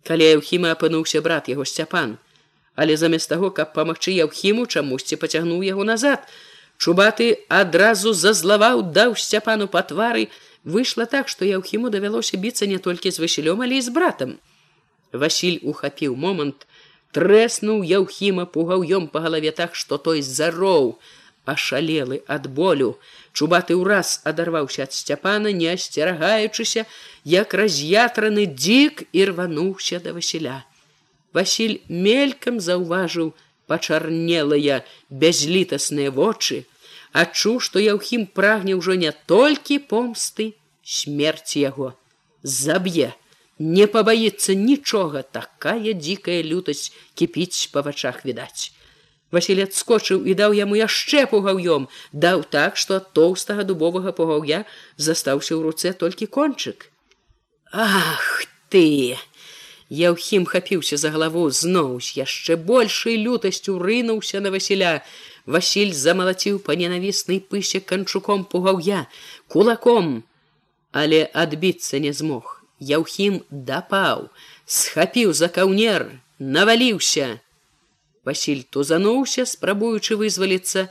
Калі еўхіма апынуўся брат яго сцяпан але замест таго каб памагчы яўхіму чамусьці пацягнуў яго назад чубаты адразу зазлаваў даў сцяпану па твары выйшла так што яўхіму давялося біцца не толькі з васілём але і з братам Васіль ухапіў момант трэснуў яўхіма пугаўём па галаве так што той зароў ашалелы ад болю. Чубаты ўраз адарваўся ад сцяпана не асцерагаючыся як раз'ятраны дзік і рвануўся да васіля. Васіль мелькам заўважыў пачарнелыя бязлітасныя вочы адчуў, што Яўхім прагне ўжо не толькі помсты смерці яго заб'е, не пабаіцца нічога, такая дзікая лютасць кіпіць па вачах відаць. Васіль адскочыў і даў яму яшчэ пугаўём, даў так, што ад тоўстага дубовага пугаўя застаўся ў руцэ толькі кончык. Ах ты! Яўхім хапіўся за галаву зноў з яшчэ большай лютасцю рынуўся на Васіля, Васіль замалаціў па ненавіснай пысе канчуком пугаўя, кулаком, але адбіцца не змог. Яўхім дапаў, схапіў за каўнер, наваліўся. Васіль тузануўся, спрабуючы вызваліцца,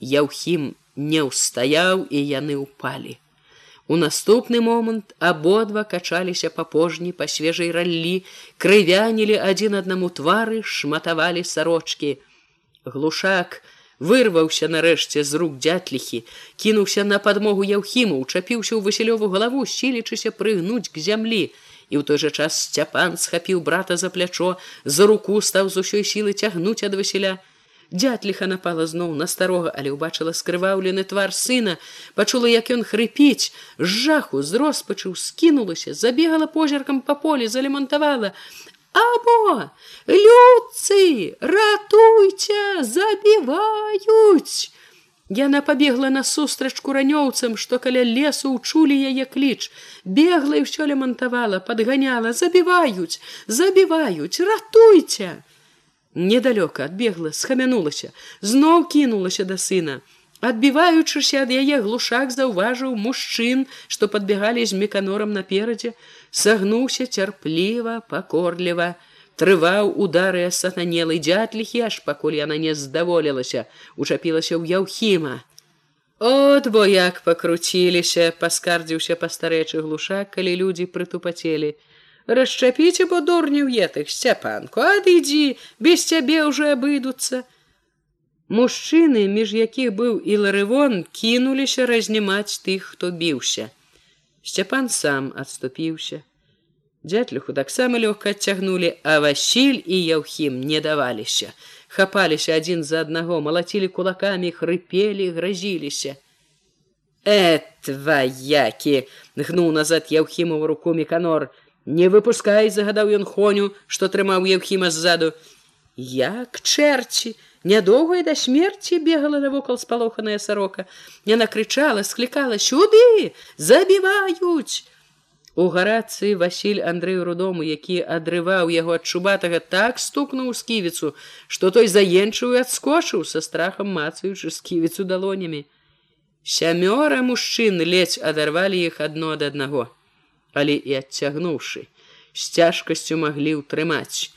Яўхім не ўстаяў і яны ўпалі. У наступны момант абодва качаліся па пожні па свежай раллі, крывянілі адзін аднаму твары, шматавалі сарочки. Глушак, вырваўся нарэшце з рук дзятліхі кінуўся на падмогу яўхіму чапіўся ў васілёву галаву сілічыся прыгнуць к зямлі. І ў той жа час сцяпан схапіў брата за плячо за руку стаў з усёй сілы цягнуць ад васіля. Дзятліха напала зноў на старога але ўбачыла скрываўлены твар сына. Пачула як ён хрыпіць з жаху з роспачыў скінулася забегала позіркам па полі залемантавала або людцы ратуйце забіваюць Яна пабегла насустрач куранёўцам, што каля лесу ўчулі яе кліч, бегла і ўсё лямантавала, падганяла, забіваюць, забіваюць, ратуйце. Недалёка адбегла, схамянулася, зноў кінулася да сына. Адбіваючыся ад яе глушак заўважыў мужчын, што падбегалі з меканорам наперадзе, сагнуўся цярпліва, пакорліва, трываў удары сатанелай дзятліхі аж пакуль яна не здаволілася учапілася ў яўхіма. От бо як пакруціліся паскардзіўся пастарэчы глушак калі людзі прытупацелі. Расчапіце бо дурню етых сцяпанку адыдзі! Без цябе ўжо абыдуцца мужчыны між якіх быў і ларывон кінуліся разнімаць тых хто біўся сцяпан сам адступіўся Дятлюху таксама лёгка адцягнулі, а Васіль і Яўхім не даваліся. Хапаліся адзін за аднаго, малацілі кулакамі, хрыпелі, гразіліся. Э тваякі! гнуў назад Яўхімова руку меканор. Не выпускай, загадаў ён хоню, што трымаў Яўхіма ззаду. Як чэрці! Нядоўгая да смерці бегала навокал спалоханая сарока. Яна крычала, склікала сюды, забіваюць! У гарацыі Васіль Андрэю рудому, які адрываў яго ад чубатага так стукнуў сківіцу, што той заенчыў і адскочыў са страхам мацаючы сківіцу далонямі. Сямёра мужчын ледзь адарвалі іх адно ад аднаго, але і адцягнуўшы, з цяжкасцю маглі ўтрымаць.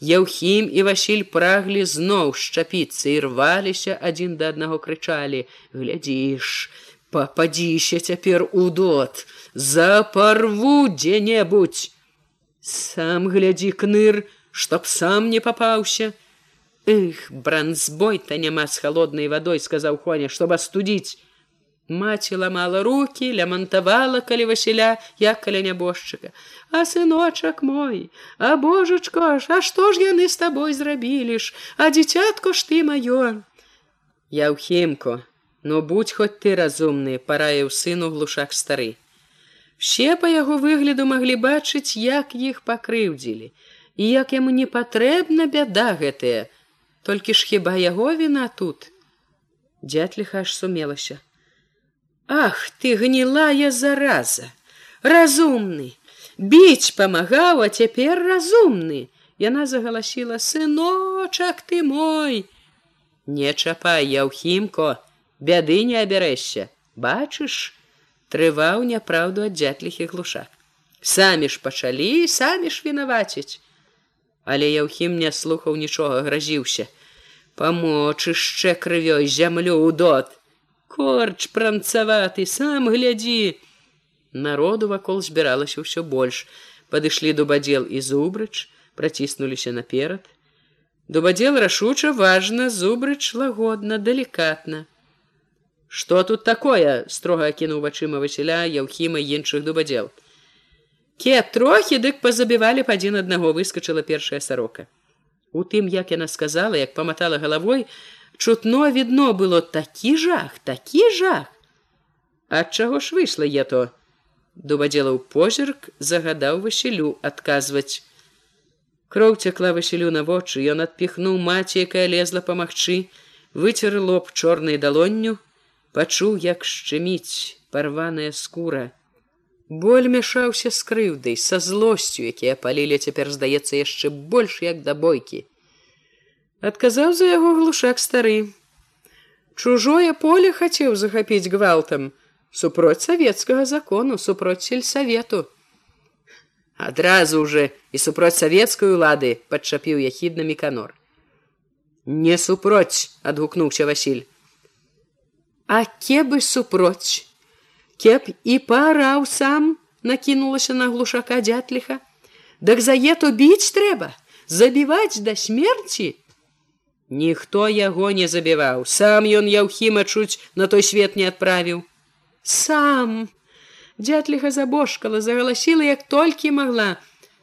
Яўхім і Васіль праглі зноў шчапіцца і рваліся адзін да аднаго крычалі: глядзіш, попадзіся цяпер у дот запарву дзе-небудзь сам глядзі кныр чтоб сам не папаўся эх бранзбой то няма з холоднай вадой сказаў хоня чтоб астудзіць маці ламала руки лямантавала калі васіля як каля нябожчыка а сыночак мой а божачко ж а што ж яны з табой зрабілі ж а дзіцятко ж ты маё я ў хімку ну будь хоць ты разумны параіў сыну глушак стары Все па яго выгляду маглі бачыць, як іх пакрыўдзілі і як яму не патрэбна бяда гэтая, толькі ж хіба яго віна тут. Дятліха аж сумелася. Ах, ты гнілая зараза, разумны, біць памагаў, а цяпер разумны. Яна загаласіла сыночак ты мой. Не чапай, яўхімко, бяды не абярэшся, бачыш, трываў няпраўду ад дзятліхі глушак. Самі ж пачалі, самі ж вінаваціць. Але Яўхім не слухаў нічога, гразіўся. Памочышчэ крывёй зямлю ў дот. Корч пранцаваты, сам глядзі. Народу вакол збіралася ўсё больш. Падышлі дубадзел і зубрыч, праціснуліся наперад. Дубадзел рашуча важна, зубрыч лагодна, далікатна что тут такое строга кінуў вачыма васіля яўхіма іншых дубадзел кеп трохі дык пазабівалі б адзін аднаго выскочыла першая сарока у тым як яна сказала як паматала галавой чутно відно было такі жах такі жах. Ад чаго ж выйшла я то дубадзела ў позірк загадаў васілю адказваць. Кроў цякла васілю на вочы ён адпіхнуў маці якая лезла памагчы выцер лоб чорнай далонню пачуў як шчыміць парваная скура. Боль мяшаўся з крыўдай са злосцю якія палілі цяпер здаецца яшчэ больш як да бойкі адказаў за яго глушак стары чужое поле хацеў захапіць гвалтам супроць савецкага закону супроць сельсавету адразу уже і супроць савецкай улады падчапіў яхідна меканор не супроць адгукнуўся василь А кебы супроць. Кеп і параў сам накінулася на глушака дзятліха. Дак за ету біць трэба, забіваць да смерці. Ніхто яго не забіваў, сам ён яўхіма чуць на той свет не адправіў. Сам дзятліха забошкала, загаласіла, як толькі магла.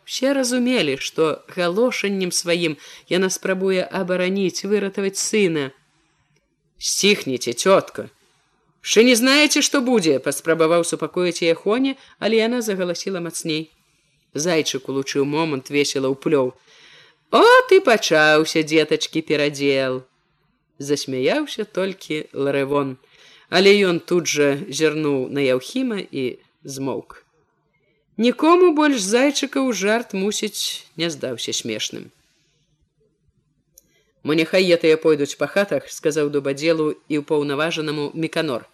Все разумелі, што галошаннем сваім яна спрабуе абараніць, выратаваць сына. Сціхніце, цётка, Шы не знаеце, што будзе, паспрабаваў супакоіць яе хоне, але яна загаласіла мацней. Зайчык улучыў момант весела ўплёў. О ты пачаўся, дзетачкі перадзел. Засмяяўся толькі ларэвон, але ён тут жа зірнуў на яўхіма і змоўк. Нікому больш зайчыкаў жарт мусіць не здаўся смешным. Мо няхай етыя пойдуць па хатах, сказаў дубадзелу і ўпаўнаважанаму міканор.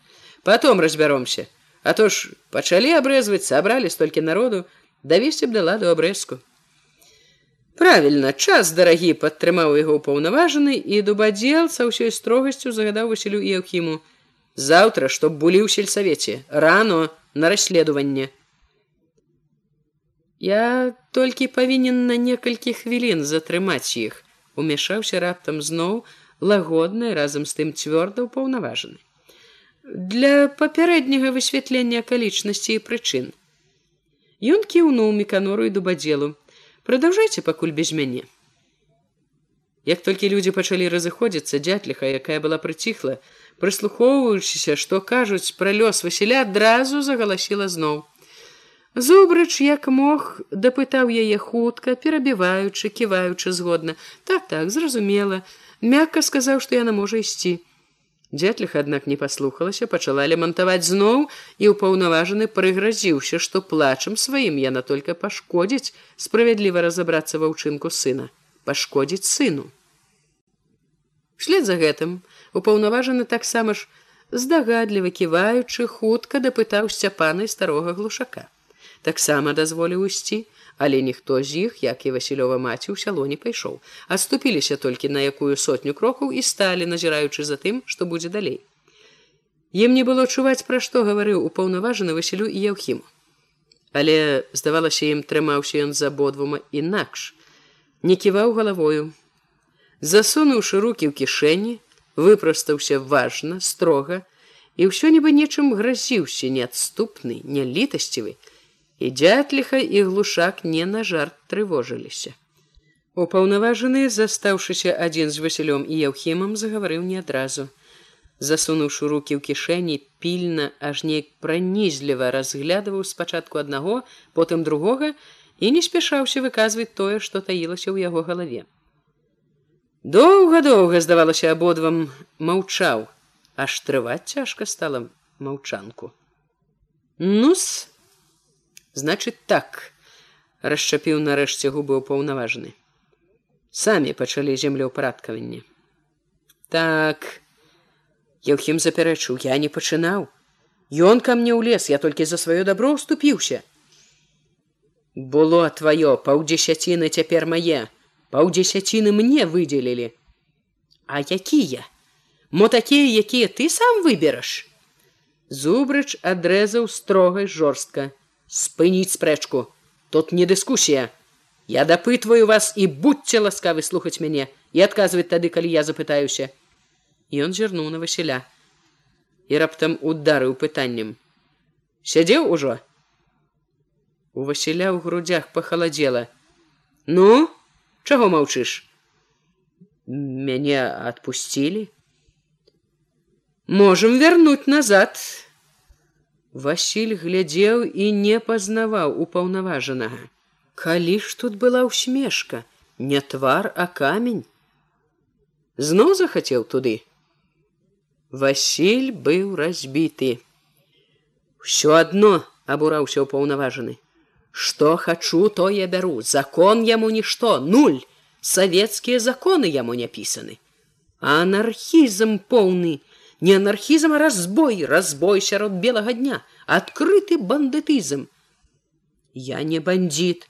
Потом разбяромся, А то ж пачалі абрэзваць, сабралі столькі народу, давесці б да ладу абрэзку. Правільна, час дарагі падтрымаў яго ўпаўнаважаны і дубадзел са ўсёй строгасцю загадаў Васілю і Яўхіму. Заўтра, чтоб былі ў сельсавеце, рано на расследаванне. Я толькі павінен на некалькі хвілін затрымаць іх, умяшаўся раптам зноў лагодны разам з тым цвёрда ўпаўнаважаны. Для папярэдняга высвятлення акалічнасці і прычын. Ён кіўнуў меканору і дубадзелу продолжайте пакуль без мяне як толькі людзі пачалі разыходзіцца дзятліха якая была прыціхла прыслухоўваючыся што кажуць пра лёс васіля адразу загаласіла зноў зубрач як мог дапытаў яе хутка перабіваючы ківаючы згодна. Так так зразумела. Мякка сказаў што яна можа ісці Дзятліха, аднак не паслухалася, пачала лемантаваць зноў і ўпаўнаважаны прыгразіўся, што плачам сваім яна только пашкодзіць справядліва разабрацца ва ўчынку сына, пашкодзіць сыну. Вслед за гэтым упаўнаважаны таксама ж здагадліва ківаючы хутка дапытаў сцяпаны старога глушака. Таксама дазволіў ісці, але ніхто з іх як і васілёва маці ў сяло не пайшоў. Адступіліся толькі на якую сотню крокаў і сталі назіраючы за тым што будзе далей. Ім не было чуваць пра што гаварыў упаўнаважаны васілю і яўхіму. Але здавалася ім трымаўся ён за абодвума інакш. Не ківаў галавою. Засунуўшы руки ў кішэні выпрастаўся важна строга і ўсё нібы нечым гразіўся неадступны нялітасцівы і дзятліха і глушак не на жарт трывожыліся. Упаўнаважаны, застаўшыся адзін з васілём і яўхімам загаварыў не адразу. Засунуўшы руки ў кішэні пільна аж неяк пранізліва разглядываў спачатку аднаго, потым другога і не спяшаўся выказваць тое, што таілася ў яго галаве. Доўга-доўга здавалася абодвам маўчаў, аж трываць цяжка стала маўчанку. Нус, значит так. Расчапіў нарэшце губы ўпаўнаважаны. Самі пачалі землеўпарадкаванне. Так. Еўхім запярэчыў я не пачынаў. Ён ка мне ў лес я толькі за сваё добро уступіўся было твоё паўдзесяціны цяпер мае. Паўдзесяціны мне выдзелілі. А якія? Мо такія якія ты сам выбераш? Зубрыч адрэзаў строгай жорстка спыніць спрэчку. Тут не дыскусія. Я дапытваю вас і будьце ласкавы слухаць мяне і адказваць тады калі я запытаюся. Ён зірнуў на васіля. І раптам ударыў пытаннем. Сядзеў ужо? У васіля ў грудях пахаладзела. Ну чаго маўчыш? Мяне адпусцілі? Можем вярнуць назад Васіль глядзеў і не пазнаваў упаўнаважанага. Калі ж тут была ўсмешка, не твар, а камень. Зноў захацеў туды. Васіль быў разбіты. Усё адно абураўся ўпаўнаважаны. Што хачу, то я бяру, закон яму нішто, нуль, савецкія законы яму не пісаны. Анархізм поўны, не анархізм, а разбой, разбой сярод белага дня, адкрыты бандытызм. Я не бандит,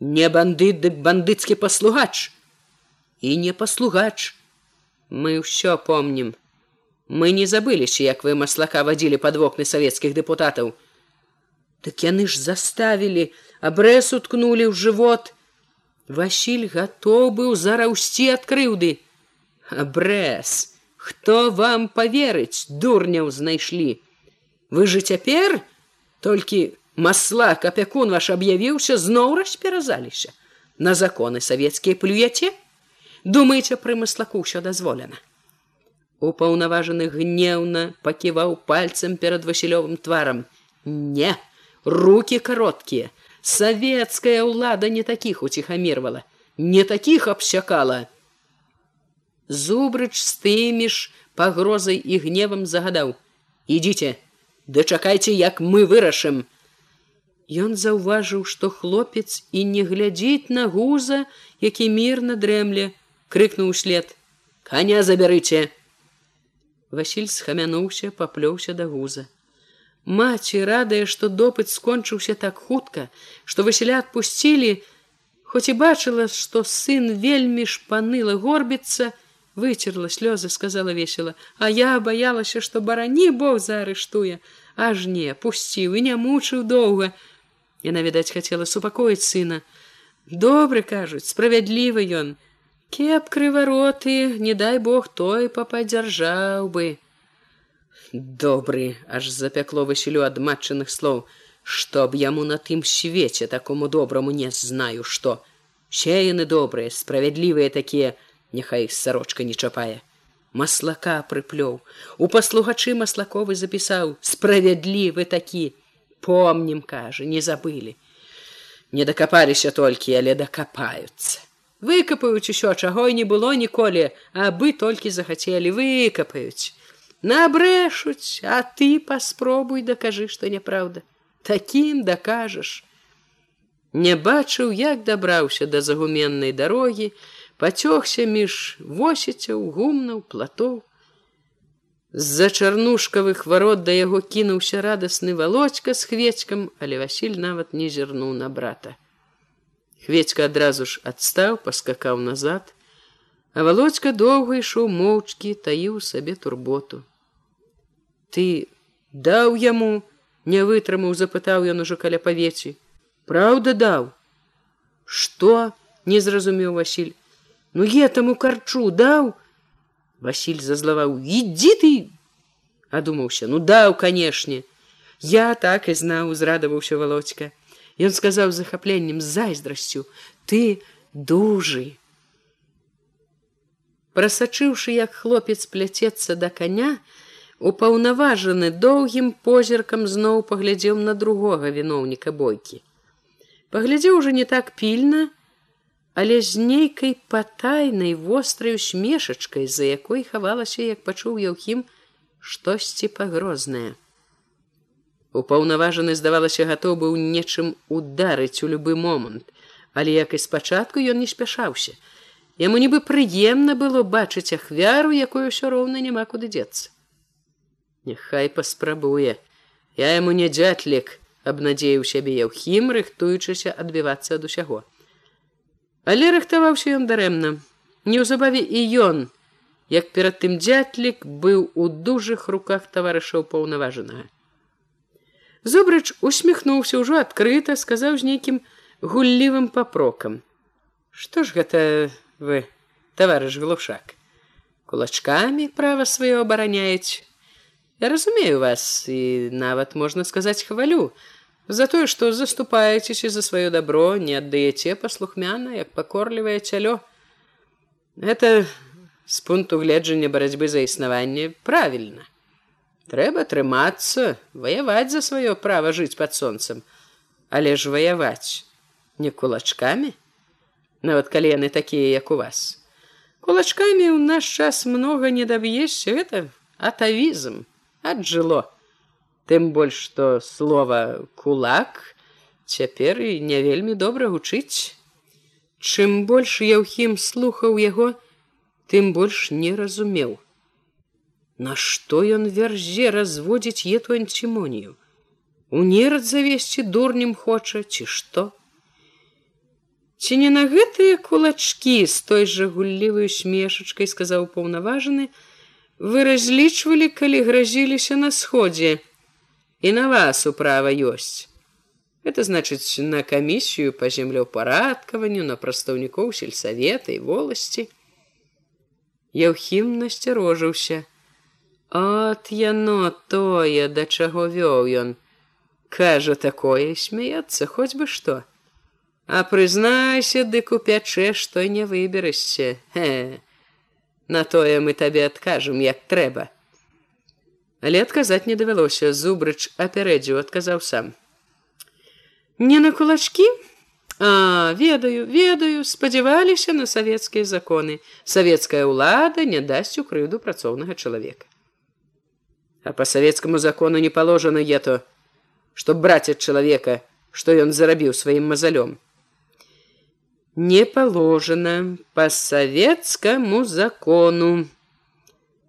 не бандыт, дык бандыцкі паслугач і не паслугач. Мы ўсё помнім. Мы не забыліся, як вы маслака вадзілі пад вокны савецкіх дэпутатаў. Так яны ж заставілі, абрэс уткнулі ў жывот. Васіль гатоў быў зараўсці ад крыўды. Абрэс! хто вам поверыць дурняў знайшлі вы же цяпер толькі масла капякун ваш аб'явіўся зноў расперазаліся на законы савецкія плюяце думаеце пры маслаку ўсё дазволена упаўнаважаны гнеўна паківаў пальцам перад васілёвым тварам не руки кароткія Савецкая ўлада не такіх уціхамірвала, не такіх абсякала. Зубрыч з тымі ж пагрозай і гневам загадаў: « Ідзіце, дачакайце, як мы вырашым. Ён заўважыў, што хлопец і не глядзіць на гуза, які мірна дрэмле, крыкнуў след: « Каня забярыце. Васіль схамянуўся, паплёўся да гуза. Маці, радая, што допыт скончыўся так хутка, што Васіля адпусцілі, хоць і бачыла, што сын вельмі шпаныла горбіцца, выцерла слёзы, сказала весела, А я баялася, што барані Бог заарыштуе, аж не пусціў і не мучыў доўга. Яна, відаць, хацела супакоіць сына. Добры кажуць, справядлівы ён. Кеп крывароты, не дай Бог той пападзяржаў бы добры аж запякло васілю ад матчаных слоў чтоб яму на тым свеце такому добраму не знаю што сеяны добрыя справядлівыя такія няхай сарочка не чапае. Маслака прыплёў. У паслугачы маслаковы запісаў. Справядлівы такі. Помнім кажа не забылі. Не дакапаліся толькі але дакапаюцца. Выкапаюць усё чаго і не было ніколі абы толькі захацелі. Выкапаюць. Набрэшуць а ты паспробуй дакажы што няправда такім дакажаш. Не бачыў як дабраўся да загуменнай дарогі пацёгся між восіцяў гумнаў платоў. З-за чарнушкавых варот да яго кінуўся радасны володька з хвецькам але васіль нават не зірнуў на брата. Хвецька адразу ж адстаў паскакаў назад а володька доўга ішоў моўчкі таіў сабе турботу ты даў яму не вытрымаў запытаў ён ужо каля павеці праўда даў что не зразумеў василь ну я таму карчу даў василь зазлаваў ідзі ты адумаўся ну даў канешне я так і знаў узрадаваўся володька. Ён сказаў захапленнем зайздрасцю ты дужы прасачыўшы як хлопец пляцецца да коня упаўнаважаны доўгім позіркам зноў паглядзеў на другога віноўніка бойкі. Паглядзеў уже не так пільна, але з нейкай патайнай вострай усмешачкай, за якой хавалася, як пачуў Яўхім штосьці пагрознае. Упаўнаважаны здавалася гатоў быў нечым ударыць у любы момант, але як і спачатку ён не спяшаўся. Яму нібы прыемна было бачыць ахвяру, якой усё роўна няма куды дзецца. Няхай паспрабуе. Я яму не дзятлік, абнадзею сябе яўхім, рыхтуючыся адбівацца ад усяго. Але рыхтаваўся ён дарэмна. Неўзабаве і ён, як перад тым дзятлік быў у дужых руках таварышаў паўнаважанага. Зубрыч усміхнуўся ўжо адкрыта, сказаў з нейкім гуллівым папрокам: « Што ж гэта вы, таварыш глушак, кулачкамі права сваё абараняець, Я разумею вас і нават можна сказаць хвалю за тое, што заступаецеся за сваё добро, не аддаеце паслухмяна, як пакорлівае цялё. Это з пункту гледжання барацьбы за існаванне правільна. Трэба трымацца, ваяваць за сваё права жыць пад сонцам, але ж ваяваць не кулачкамі, нават калі яны такія, як у вас. Кулачкамі ў наш час многа не даб'ешся гэта атавізм аджыло тым больш што слова кулак цяпер і не вельмі добра гучыць. Чым больш яўхім слухаў яго тым больш не разумеў Нашто ён вярзе разводзіць ету антимонію у нерад завесці дурнем хоча ці што? Ці не на гэтыя кулачкі з той жа гуллівай смешачкай сказаў паўнаважаны вы разлічвалі калі гразіліся на сходзе і на вас управа ёсць. Это значыць на камісію по землеўпарадкаванню на прадстаўнікоў сельсавета і воласці Яўхім насцярожыўся от яно тое да чаго вёў ён? Кажа такое смеяться хоць бы што а прызнайся дык у пячэ што не выберашся хе. На тое мы табе адкажам як трэба але адказаць не давялося зубрыч апярэдзіў адказаў сам Не на кулачкі? А, ведаю, ведаю, спадзяваліся на савецкія законы. Савецкая ўлада не дасць у крыўду працоўнага чалавека. А по савецкаму закону не паложана ето, што браць ад чалавека, што ён зарабіў сваім мазалём. Не паложана по савецкаму закону.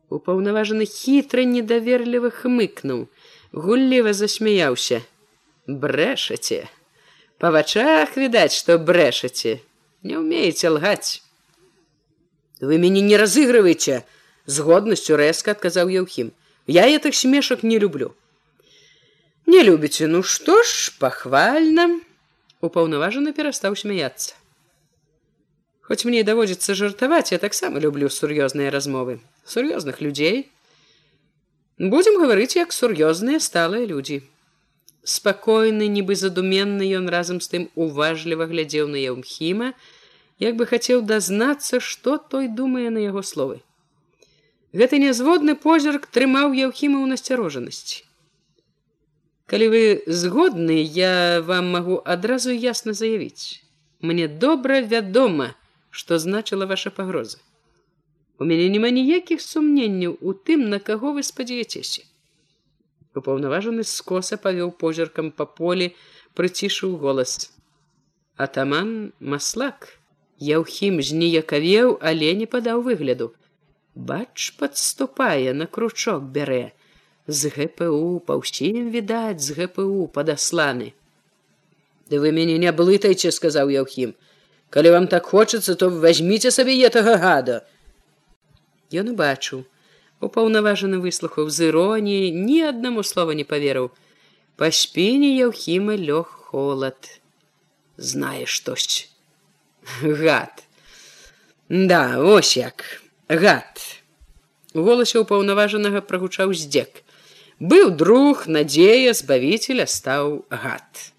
Упаўнаважаны хітра недаверліва хмыкнуў, гулліва засмяяўся: брэшаце. Па вачах відаць, што брэшаце, не ўмееце лгаць. Вы мяне не разыгрываеце, з годнасцю рэзка адказаў Яўхім. Я этих смешак не люблю. Не любіце, ну што ж, пахвальна, упаўнаважана перастаў смяяцца. Хоць мне даводзіцца жартаваць, я таксама люблю сур'ёзныя размовы, сур'ёзных людзей. Будзем гаварыць як сур'ёзныя сталыя людзі. Спакойны, нібы задуменны ён разам з тым уважліва глядзеў на Яўмхіма, як бы хацеў дазнацца, што той думае на яго словы. Гэты нязводны позірк трымаў яўхіма ў насцярожанасці. Калі вы згодны, я вам магу адразу ясна заявіць. Мне добра вядома, што значыла ваша пагроза. У мяне няма ніякіх сумненняў у тым, на каго вы спадзеецеся. Упаўнаважаны скоса павёў позіркам па полі, прыцішыў голас. Атаман маслак. Яўхім зніякавеў, але не падаў выгляду бач подступае на кручок бярэ з гпу па ўсім відаць з гпу падасланы ды вы мяне не блытайце сказаў яўхім калі вам так хочацца то возьміце сабе етага гада. Ён убачыў. Упаўнаважаны выслухаў з іроніі ні аднаму слова не паверыў. Па спіне яўхіма лёг холад. Знае штось гад. Да ось як. Гад. У голасе ўпаўнаважанага прагучаў здзек. Быў друг надзея збавіцеля стаў гад.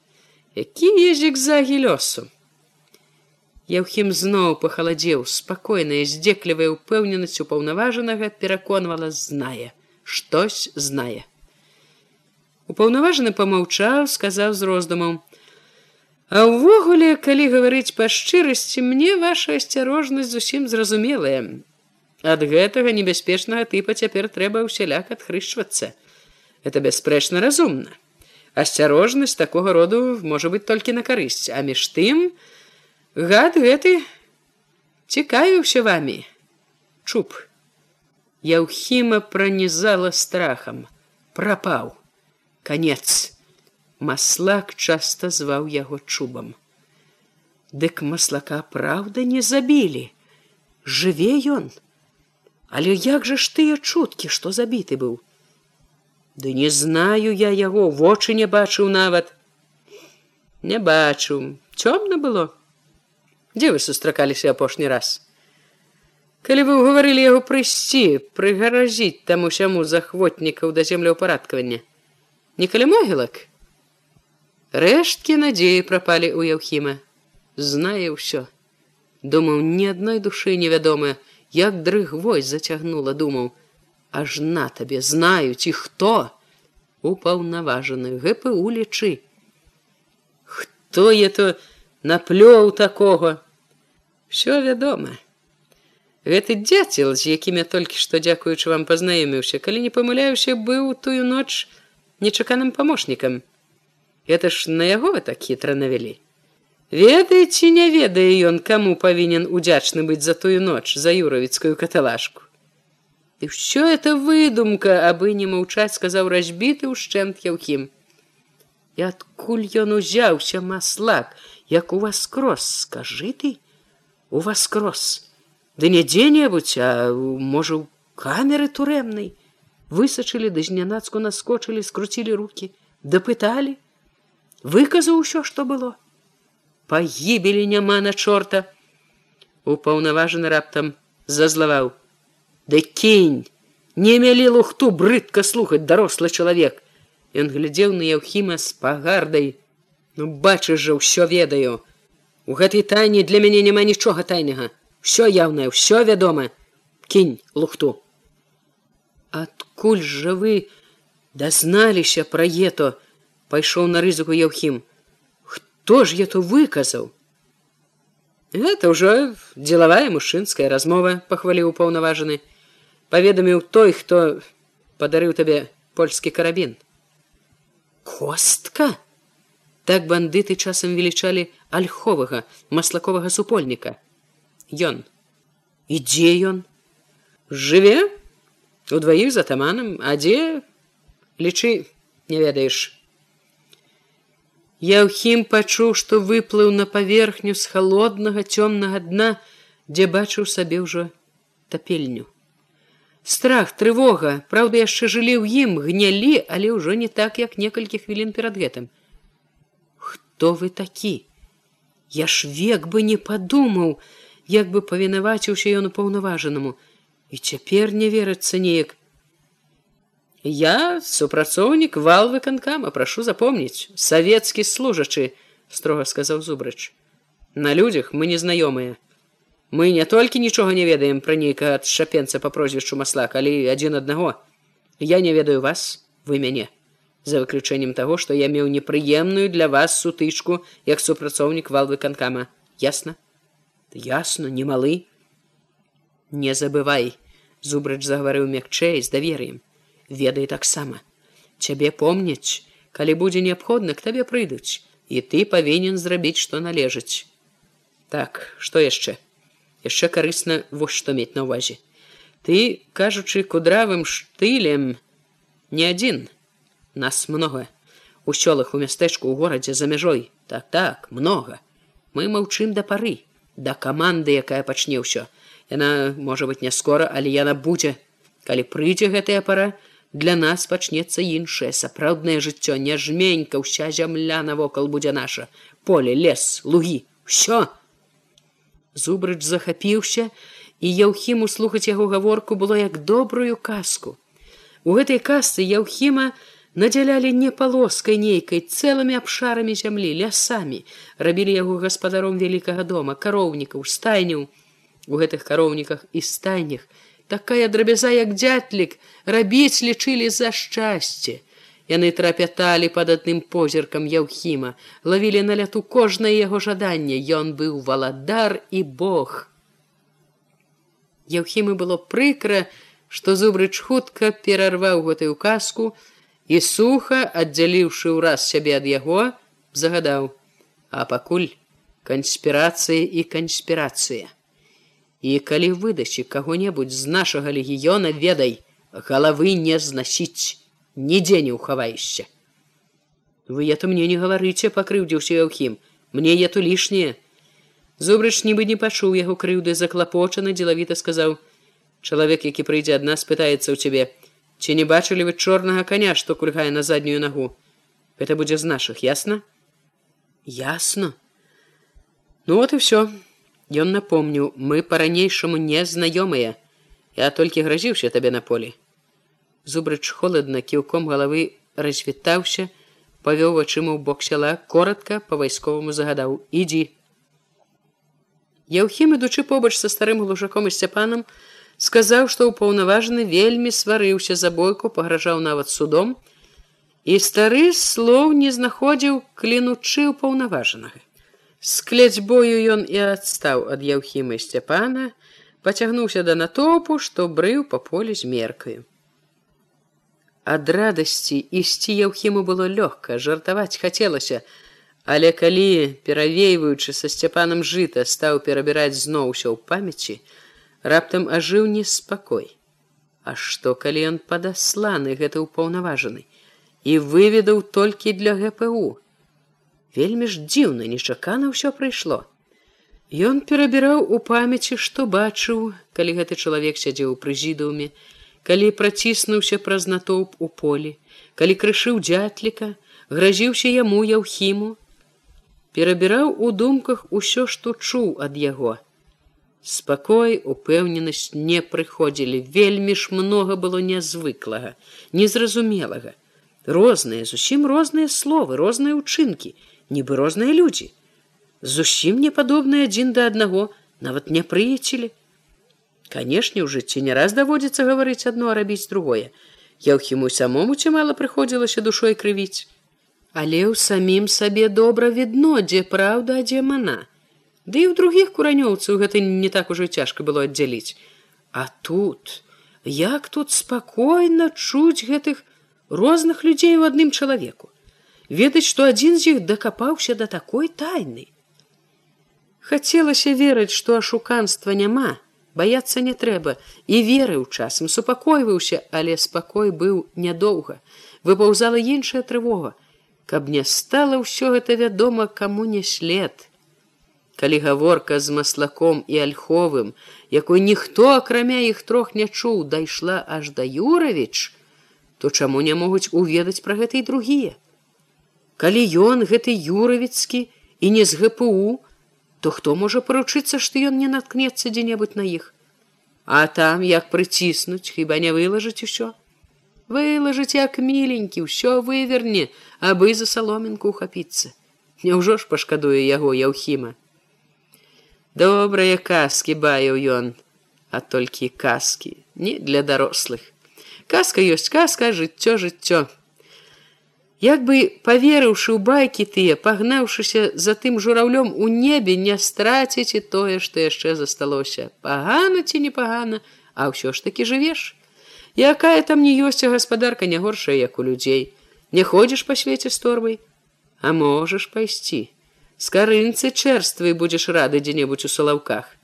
Які езік загі лёсу Яўхім зноў пахаладзеў спакойная здзеклівая ўпэўненасць упаўнаважанага пераконвала знае штось знае. Упаўнаважаны помаўчаў сказаў з роздумам а ўвогуле калі гаварыць па шчырасці мне ваша асцярожнасць зусім зразумелая. Ад гэтага небяспечнага тыпа цяпер трэба ўсяляк адхрышчвацца. Это бясспрэчна разумна. Асцярожнасць такога роду можа быць толькі на карысць а між тым гад гэты цікавіўся вами чуб яўхіма пранізала страхам. Прапаў. Конец маслак часта зваў яго чубам. Дык маслака праўда не забілі. Жыве ён. Але як жа ж тыя чуткі, што забіты быў? Ды не знаю я яго, вочы не бачыў нават. Не бачу, цёмна было. Дзе вы сустракаліся апошні раз? Калі вы ўгаварылі яго прыйсці, прыгаразіць там усяму захвотнікаў да землеўпарадкавання. Не калі могілак? Рэшткі надзеі прапалі ў Яўхіма. Знае ўсё. Думаў, ні адной душы невядомая, як дрыгвой зацягнула думаў аж на табе знаюць і хто упаўнаважаны гпу лічы хто я то наплёў такога все вядома. Гэты дзяцел з якім я толькі што дзякуючы вам пазнаёміўся калі не памыляюся быў тую ноч нечаканым памочнікам. Это ж на яго так хітра навялі. Ведае ці не ведае ён каму павінен удзячны быць за тую ноч за юравіцкую каталажку. І ўсё это выдумка абы не маўчаць сказаў разбіты ўшчэнт яўхім. І адкуль ён узяўся маслак? Як у вас крос скажы ты у вас крос ды не дзе-небудзь а можа у камеры турэмнай. Высачылі да знянацку наскочылі скруцілі руки дапыталі. Выказаў усё што было. Пагібелі няма на чорта. Упаўнаважаны раптам зазлаваў. Да кінь! Не мялі лухту брыдка слухаць дарослы чалавек! Ён глядзеў на яўхіма з пагардай. Ну бачыш жа ўсё ведаю у гэтай тайне для мяне няма нічога тайнага. Все яўнае ўсё вядома. Кінь лухту. Адкуль жа вы дазналіся пра ето? Пайшоў на рызыку яўхім. Хто ж я то выказаў? Гэта ўжо дзелавая мужчынская размова пахваліў паўнаважаны. Паведаміў той хто падарыў табе польскі карабін. Костка так бандыты часам велічалі альховага маслаковага супольніка. Ён. І дзе ён? Жыве? У дваіх за таманам а дзе? Лічы не ведаеш. Яўхім пачуў, што выплыў на паверхню з холоднага цёмнага дна, дзе бачыў сабе ўжо тапельню. Страх, трывога, праўда, яшчэ жылі ў ім, гнялі, але ўжо не так, як некалькі хвілін перад гэтым. Хто вы такі? Я ж век бы не падумаў, як бы павінаваціўся ён упаўнаважанаму, і цяпер не верыцца неяк, Я супрацоўнік вал выканкама, прашу запомніць, савецкі служачы, строга сказаў зубрач. На людзях мы незнаёмыя. Мы не толькі нічога не ведаем пра нейка ад шапенца па прозвішчу масла, калі адзін аднаго. Я не ведаю вас, вы мяне. За выключэннем таго, што я меў непрыемную для вас сутычку як супрацоўнік вал выканкама. Ясна? Ясна, не малы. Не забывай, зубрач загаварыў мякчэй з давер'ем ведай таксама цябе помняць калі будзе неабходна к табе прыйдуць і ты павінен зрабіць што належыць так што яшчэ яшчэ карысна вось што мець на ўвазе ты кажучы кудравым штылем не адзін нас много у сёлах у мястэчку ў горадзе за мяжой. Так так много мы маўчым да пары да каманды якая пачне ўсё. Яна можа быть не скора але яна будзе. Калі прыйдзе гэтая пара для нас пачнецца іншае сапраўднае жыццё. Не жменька ўся зямля навокал будзе наша. Поле лес лугі. Все зубрыч захапіўся і яўхім услухаць яго гаворку было як добрую казку. У гэтай касцы яўхіма надзялялі не палоскай нейкай цэлымі абшарамі зямлі лясамі. Рабілі яго гаспадаром вялікага дома кароўнікаў стайняў. У гэтых кароўніках і стайнях такая драбяза як дзятлік рабіць лічылі за шчасце. Яны трапяталі под адным позіркам яўхіма лавілі на ляту кожнае яго жаданне. Ён быў валадар і бог. Яўхімы было прыкра што зубрыч хутка перарваў гэтую казку і суха аддзяліўшы ўраз сябе ад яго загадаў а пакуль канспірацыя і канспірацыя. І калі выдачы каго-небудзь з нашага легіёна ведай галавы не знасіць нідзе не ўхаваешся вы это мне не гаварыце пакрыўдзіўся яўхім. Мне ету лішняе зубрыч нібы не пачуў яго крыўды заклапочаны дзелавіта сказаў чалавек які прыйдзе ад нас пытаецца ў цябе ці не бачылі вы чорнага коня што кульгае на заднюю нагу это будзе з наших ясна ясно ну вот і все Ён напомніў, мы па-ранейшаму не знаёмыя. Я толькі гразіўся табе на полі. Зубрыч холодна кіўком галавы развітаўся, павёў вачыма ў бок сяла, коротко па-вайсковаму загадаў: ідзі. Яўхім, ідучы побач са старым глушаком і сцяпанам, сказаў, што ўпаўнаважаны вельмі сварыўся за бойку, пагражаў нават судом, і стары слоў не знаходзіў клінучы ўпаўнаважанага. Склець бою ён і адстаў ад яўхімы сцяпана, пацягнуўся да натопу, што брыў па полі з меркаю. Ад радасці ісці яўхіму было лёгка, жартаваць хацелася, але калі, перавейваючы са сцяпанам жыта, стаў перабіраць зноў усё ў памяці, раптам ажыў неспакой. А што калі ён падасланы гэта ўпаўнаважаны і выведаў толькі для ГПУ, вельмі ж дзіўна нечакана ўсё прыйшло. Ён перабіраў у памяці што бачыў калі гэты чалавек сядзеў у прэзідууме калі праціснуўся праз натоўп у полі калі крышыў дзятліка гразіўся яму яўхіму. Перабіраў у думках усё што чуў ад яго спакой упэўненасць не прыходзілі. Вельмі ж многа было нязвыклага незразумелага. Розныя зусім розныя словы розныя ўчынкі нібы розныя людзі. Зусім не падобныя адзін да аднаго нават не прыяцелі канешне ў жыцці не раз даводзіцца гаварыць адно рабіць другое. Я ў хіму самому ці мала прыходзілася душой крывіць. Але ў самім сабе добра відно, дзе праўда, дзе мана. Ды і ў другіх куранёўцаў гэта не так ужо цяжка было аддзяліць. А тут, як тут спакойна чуць гэтых розных людзей у адным чалавеку. Ведаць, што адзін з іх дакапаўся да такой тайны. Хацелася верыць, што ашуканства няма, баяцца не трэба і верыў часам супакойваўся, але спакой быў нядоўга, выпаўзала іншая трывога, каб не стала ўсё гэта вядома, каму не след. Калі гаворка з маслаком і альховым, якой ніхто акрамя іх трох не чуў, дайшла аж да Юравіч, то чаму не могуць уведаць пра гэта і другія. Калі ён гэты юравіцкі і не з ГПУ, то хто можа паручыцца, што ён не наткнецца дзе-небудзь на іх. А там як прыціснуць, хіба не вылажыць усё. Вылажыць як міленькі, ўсё выверне, абы за саломінку ухапіцца. Няўжо ж пашкадуе яго яўхіма. Добрыя казкі баяў ён, а толькі казкі, не для дарослых. Казка ёсць казка, жыццё жыццё. Як бы поверыўшы ў байкі тыя, пагнаўшыся за тым жураўлём у небе не страціць і тое, што яшчэ засталося. Пагана ці непагана, а ўсё ж такі жывеш. Якая там не ёсць гаспадарка не горшая, як у людзей. Не ходзіш па свеце з торбай, А можаш пайсці. З карынцы чэрствай будзеш рады дзе-небудзь у салаўках.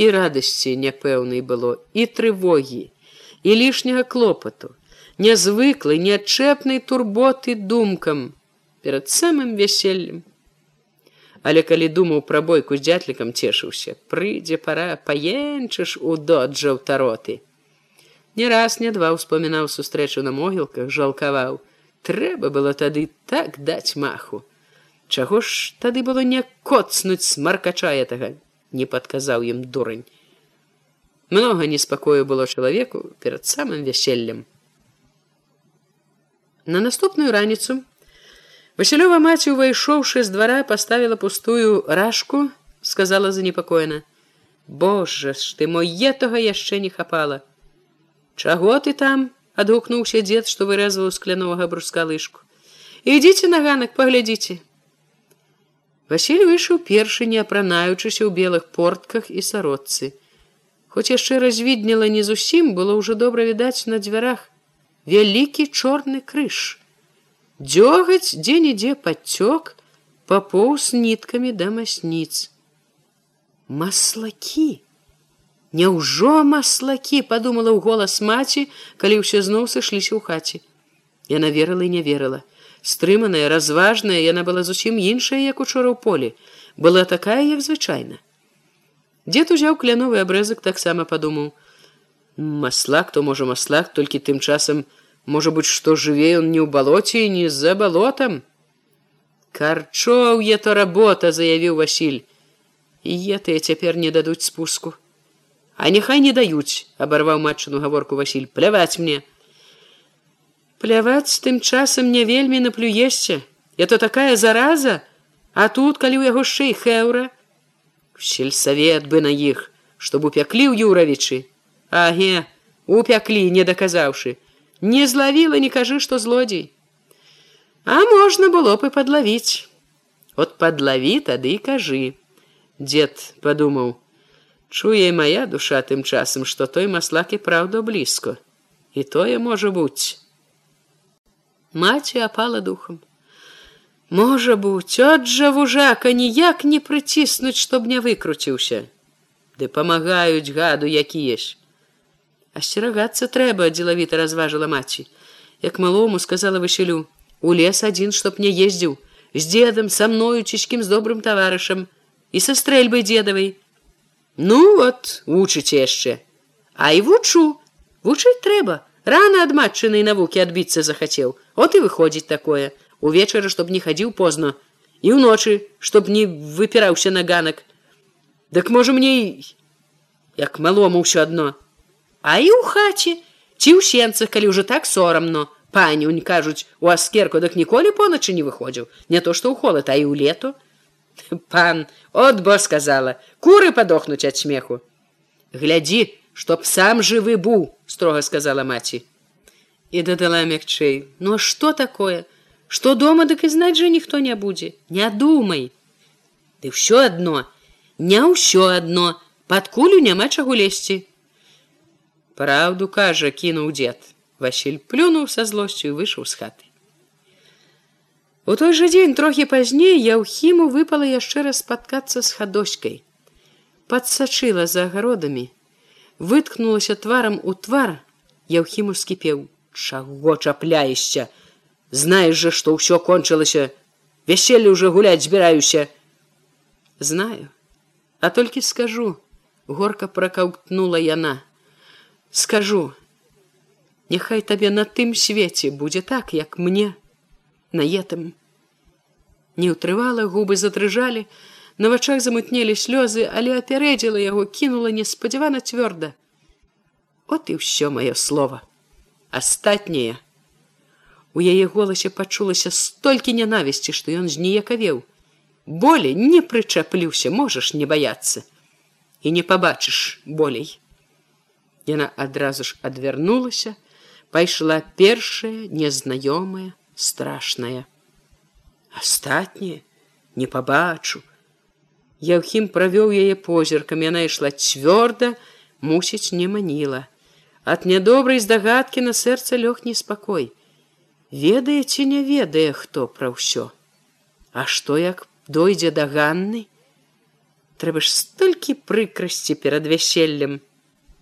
І радасці няпэўнай было і трывогі, і лішняга клопату нязвыклай неадчэпнай турботы думкам перад самым вяселлем. Але калі думаў пра бойку з дзятлікам цешыўся, прыйдзе пара паенчыш у доджа ў тароты. Не раз не два ўспамінаў сустрэчу на могілках, жалкаваў. Трэба было тады так даць маху. Чаго ж тады было не коцнуць смаркача гэтага, не падказаў ім дурань. Многа неспакою было чалавеку перад самым вяселлем. На наступную раніцу Васілёва маці, увайшоўшы з двара, паставіла пустую рашку, сказала занепакоена: « Божа ж ты мой етага яшчэ не хапала. Чаго ты там? — адгукнуўся дзед, што вырэзваў скляновага бруска лыжку. Ідзіце на ганак, паглядзіце. Васіль выйшаў першы, не апранаючыся ў белых портках і сародцы. Хоць яшчэ развіднела не зусім, было ўжо добра відаць на дзвярах, вялікі чорны крыж. Дзёгаць дзе-нідзе пацёк папоўз ніткамі да масніц. Маслакі. Няўжо маслакі падумала ў голас маці, калі ўсе зноў сышліся ў хаце. Яна верыла і не верыла. Стрыманая, разважная, яна была зусім іншая, як учора ў полі, была такая, як звычайна. Дзед узяў кляновы абрэзак таксама падумаў: Маслак, то можа маслак, толькі тым часам, можа быць, што жыве ён не ў балоце і не за балотам. Карчоўе то работа, заявіў Васіль. Етыя цяпер не дадуць спуску. А няхай не даюць, абарваў матчыну гаворку Васіль, пляваць мне. Пляваць тым часам не вельмі наплюешся. Это такая зараза, А тут, калі ў яго шэй хэўра, сельсавет бы на іх, чтоб упяклі ў юравічы, Аге, упяклі, не даказаўшы. Не злавіла, не кажы, што злодзей. А можна было б і падлавіць. От падлаві тады і кажы. Дед падумаў: Чуе моя душа тым часам, што той маслак і праўда блізко. І тое можа быць. Маці апала духам. Можа быць, от жа вужака ніяк не прыціснуць, чтоб не выкруціўся. Ды памагаюць гаду, які есть асцерагацца трэба дзелавіта разважыла маці. Як малому сказала вышелю у лес адзін чтоб не ездзіў з дедам са мною чічкім з добрым таварышам і са стрэльбай дзедавай ну вот вучыце яшчэ а і вучу. Вучыць трэба рано ад матчынай навукі адбіцца захацеў от і выходзіць такое. Увечары чтоб не хадзіў позна і ўночы чтоб не выпіраўся на ганак дык можа мне як малому ўсё адно А і ў хаце ці ў сенцах, калі ўжо так сорамно, панюнь кажуць, у аскерку дак ніколі поначы не выходзіў, не то што ў холад, а і ў лету. Пан от бо сказала, куры падохнуць ад смеху. Глядзі, чтоб сам жывы быў, строга сказала маці. І дадала мякчэй, ну а што такое? Што дома дык і знаць жа ніхто не будзе, не думай. Ты ўсё адно, не ўсё адно, пад кулю няма чаго лезці. Праўду кажа, кінуў дзед. Васіль плюнуў са злосцю і выйшаў з хаты. У той жа дзень трохі пазней яўхіму выпала яшчэ раз спаткацца з хадоськай. Падсачыла за агародамі, Выткнулася тварам у твар, Яўхіму скіпеў: Чаго чапляешся, знаеш жа, што ўсё кончылася, вяселле ўжо гуляць збіраюся. Знаю, а толькі скажу, горка пракаўтнула яна. Скажу, Няхай табе на тым свеце будзе так, як мне. На етым. Не ўтрывала губы затрыжалі, на вачах замутнелі слёзы, але апярэдзіла яго, кінула неспадзявана цвёрда. От і ўсё маё слово. Астатняе. У яе голасе пачулася столькі нянавісці, што ён зніякавеў. Болей не прычаплюся, можаш не баяцца і не пабачыш болей. Яна адразу ж адвярнулася, пайшла першая незнаёмая страшная. Астатняе не пабачу. Яўхім правёў яе позіркам, яна ішла цвёрда, мусіць не маніла. Ад нядобрай здагадкі на сэрца лёг неспакой. Ведае ці не ведае, хто пра ўсё. А што як дойдзе да ганны? Трэба ж столькі прыкрасці перад вяселлем,